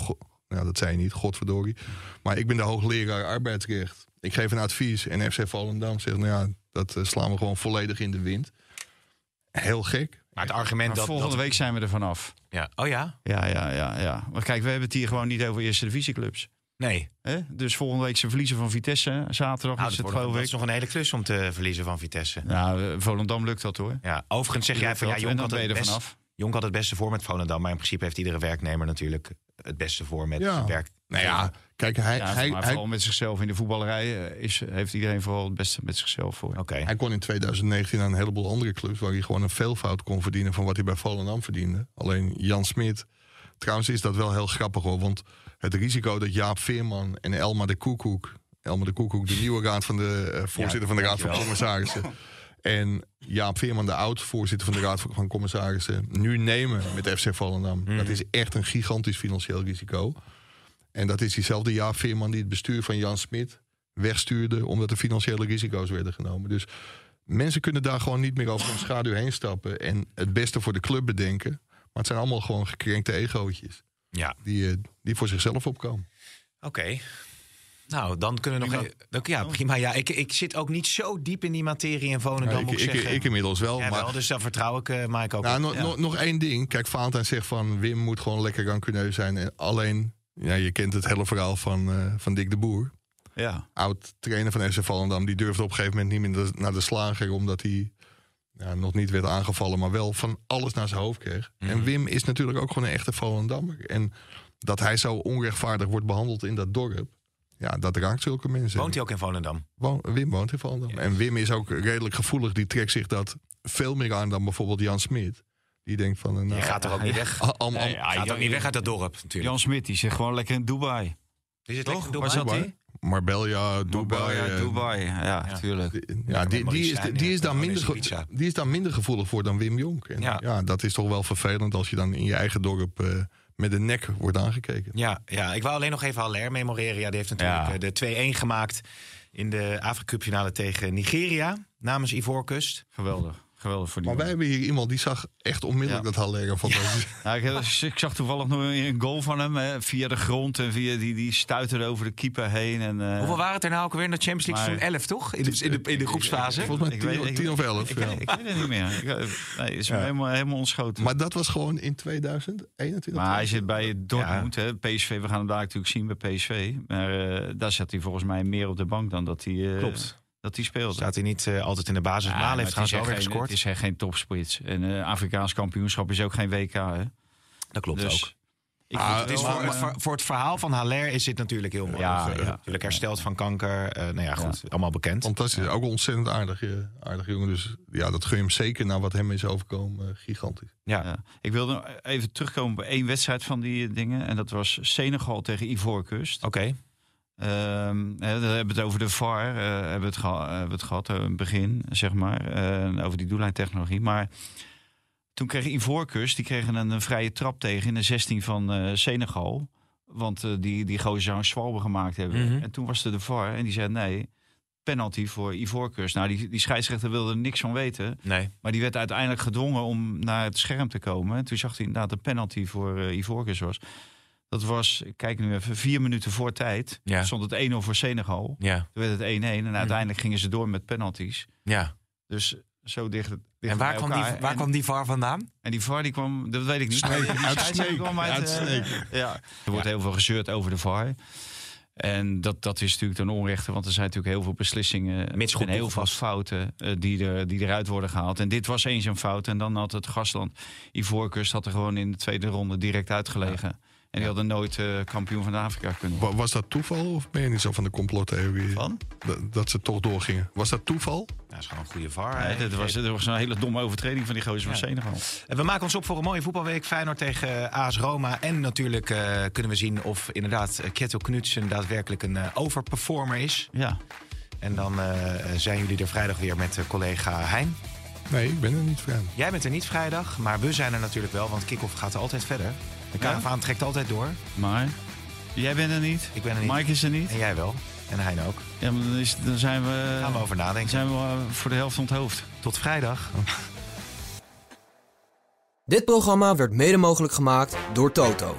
nou dat zei je niet, godverdorie. Maar ik ben de hoogleraar arbeidsrecht. Ik geef een advies en FC Volendam zegt, nou ja, dat eh, slaan we gewoon volledig in de wind. Heel gek. Maar het argument Maar dat... volgende dat- week zijn we er vanaf. Ja. Oh ja? Ja, ja, ja, ja. Maar kijk, we hebben het hier gewoon niet over eerste divisieclubs. Nee. Hè? Dus volgende week ze verliezen van Vitesse. Zaterdag Nou, is dat, het geloof dat ik. is nog een hele klus om te verliezen van Vitesse. Nou, eh, Volendam lukt dat hoor. Ja, overigens zeg jij van ja, Jonk had, het er best, vanaf. Jonk had het beste voor met Volendam. Maar in principe heeft iedere werknemer natuurlijk het beste voor met Ja. zijn werk. Nou ja, kijk, hij, Ja, hij, maar hij, vooral met zichzelf in de voetballerij eh, is, heeft iedereen vooral het beste met zichzelf voor. Oké. hij kon in 2019 aan een heleboel andere clubs... waar hij gewoon een veelvoud kon verdienen van wat hij bij Volendam verdiende. Alleen Jan Smit... Trouwens is dat wel heel grappig hoor. Want het risico dat Jaap Veerman en Elma de Koekoek... Elma de Koekoek, de nieuwe raad van de, eh, voorzitter van de Raad van. Commissarissen... en Jaap Veerman, de oud-voorzitter van de Raad van Commissarissen... nu nemen met FC Volendam. Dat is echt een gigantisch financieel risico. En dat is diezelfde Jaap Veerman die het bestuur van Jan Smit wegstuurde... omdat er financiële risico's werden genomen. Dus mensen kunnen daar gewoon niet meer over hun schaduw heen stappen... en het beste voor de club bedenken. Maar het zijn allemaal gewoon gekrenkte egootjes... Ja, die, eh, die voor zichzelf opkomen. oké. Nou, dan kunnen we nog... Prima. even- Ja, prima. Ja, ik, ik zit ook niet zo diep in die materie in Volendam, Ja, ik, moet ik, ik, zeggen. ik inmiddels wel, Jij maar... wel, dus daar vertrouw ik eh Mike ook Nou, op. nog, Ja. nog, nog één ding. Kijk, Valentijn zegt van Wim moet gewoon lekker rancuneus zijn. En alleen, ja, je kent het hele verhaal van, eh, van Dick de Boer. Ja. Oud trainer van FC Volendam. Die durfde op een gegeven moment niet meer naar de slager. Omdat hij ja, nog niet werd aangevallen. Maar wel van alles naar zijn hoofd kreeg. Mhm. En Wim is natuurlijk ook gewoon een echte Volendammer. En dat hij zo onrechtvaardig wordt behandeld in dat dorp. Ja, dat raakt zulke mensen. Woont hij ook in Volendam? Wo- Wim woont in Volendam. En Wim is ook redelijk gevoelig. Die trekt zich dat veel meer aan dan bijvoorbeeld Jan Smit. Die denkt van... eh, Nou, Je gaat er ook niet weg. Nee, ja, Gaat ook niet weg uit dat dorp, natuurlijk. Jan Smit die zit gewoon lekker in Dubai. Is het Toch? lekker Waar Dubai? zat hij? Marbella, Dubai. ja, eh, Dubai. Ja, Ja. tuurlijk. die- Ja, die, die, is, die, is daar minder, die is gevoelig voor dan Wim Jonk. En Ja. ja. dat is toch wel vervelend als je dan in je eigen dorp eh, met de nek wordt aangekeken. Ja, ja, ik wou alleen nog even Haller memoreren. Ja, die heeft natuurlijk Ja. eh, de 2-1 gemaakt in de Afrika Cup finale tegen Nigeria namens Ivoorkust. Geweldig. Geweldig voor die Maar wij hebben hier iemand die zag echt onmiddellijk Ja. dat Haller van Nou, ik, ik zag toevallig nog een goal van hem hè, via de grond en via die, die stuiterde over de keeper heen. En, eh, Hoeveel waren het er nou ook weer in de Champions League maar- seizoen 11, toch? In de, in de, in de groepsfase. Volgens mij Ik 10 weet- ik- 10 of 11. Ik, ja. ik weet het niet meer. Ik, eh, nee, is me helemaal, helemaal ontschoten. Maar dat was gewoon in 2021. Maar hij zit bij Dortmund, hè, PSV. We gaan hem daar natuurlijk zien bij PSV. Maar eh, daar zat hij volgens mij meer op de bank dan dat hij, eh, Klopt. Dat hij speelde. Staat hij niet eh, altijd in de basis. Ja, Malen heeft trouwens wel weer gescoord. Het is echt geen topspits. En eh Afrikaans kampioenschap is ook geen WK. Hè? Dat klopt dus, ook. Ik Ah, Het is wel, voor, het voor het verhaal van Haller is dit natuurlijk heel mooi. Ja, ja. Natuurlijk hersteld van kanker. eh, nou ja, goed. Allemaal bekend. Fantastisch. Ook een ontzettend aardig, aardig jongen. Dus ja, dat gun je hem zeker na wat hem is overkomen. gigantisch. Ja. Ja. Ik wilde even terugkomen bij één wedstrijd van die dingen. En dat was Senegal tegen Ivoorkust. Oké. Hè, dan hebben we het over de VAR, eh, hebben we het, hebben we het gehad, eh, in het begin, zeg maar. eh, over die doellijntechnologie. Maar toen kreeg Ivoorkust, die kregen een, een vrije trap tegen in de 16 van eh, Senegal. Want eh, die, die gozer zou een zwalbe gemaakt hebben. Mhm. En toen was er de VAR en die zei nee, penalty voor Ivoorkust. Nou, die, die scheidsrechter wilde er niks van weten. Nee. Maar die werd uiteindelijk gedwongen om naar het scherm te komen. En toen zag hij inderdaad een penalty voor eh Ivoorkust was. Dat was, ik kijk nu even, vier minuten voor tijd. Ja. Stond het 1-0 voor Senegal. Ja. Toen werd het 1-1 en uiteindelijk gingen ze door met penalties. ja. Dus zo dicht, dicht En waar, kwam die, waar en, kwam die VAR vandaan? En die VAR die kwam, dat weet ik niet. Sneek, Die uit scheidsrechter Sneek, kwam uit, uit eh, ja. Er wordt heel veel gezeurd over de VAR. En dat, dat is natuurlijk ten onrechte, want er zijn natuurlijk heel veel beslissingen Mits goed en heel veel toegepast. fouten eh, die, er, die eruit worden gehaald. En dit was eens een fout. En dan had het gastland Ivoorkust had er gewoon in de tweede ronde direct uitgelegen. En die hadden nooit eh, kampioen van Afrika kunnen worden. Wa- Was dat toeval of ben je niet zo van de complottheorie? Van? Dat, dat ze toch doorgingen. Was dat toeval? Ja, dat is gewoon een goede VAR. Nee, dat was, dat was een hele domme overtreding van die gozer van Ja. Senegal. En We maken ons op voor een mooie voetbalweek. Feyenoord tegen AS Roma. En natuurlijk eh, kunnen we zien of inderdaad eh, Kjetil Knutsen daadwerkelijk een eh, overperformer is. Ja. En dan eh, zijn jullie er vrijdag weer met eh, collega Hein. Nee, ik ben er niet van. Jij bent er niet vrijdag, maar we zijn er natuurlijk wel. Want kick-off gaat altijd verder. De karavaan trekt altijd door. Maar jij bent er niet. Ik ben er niet. Mike is er niet. En jij wel. En Hein ook. Ja, maar dan, is, dan zijn we, gaan we over nadenken. zijn we eh, voor de helft onthoofd. Tot vrijdag. Dit programma werd mede mogelijk gemaakt door Toto.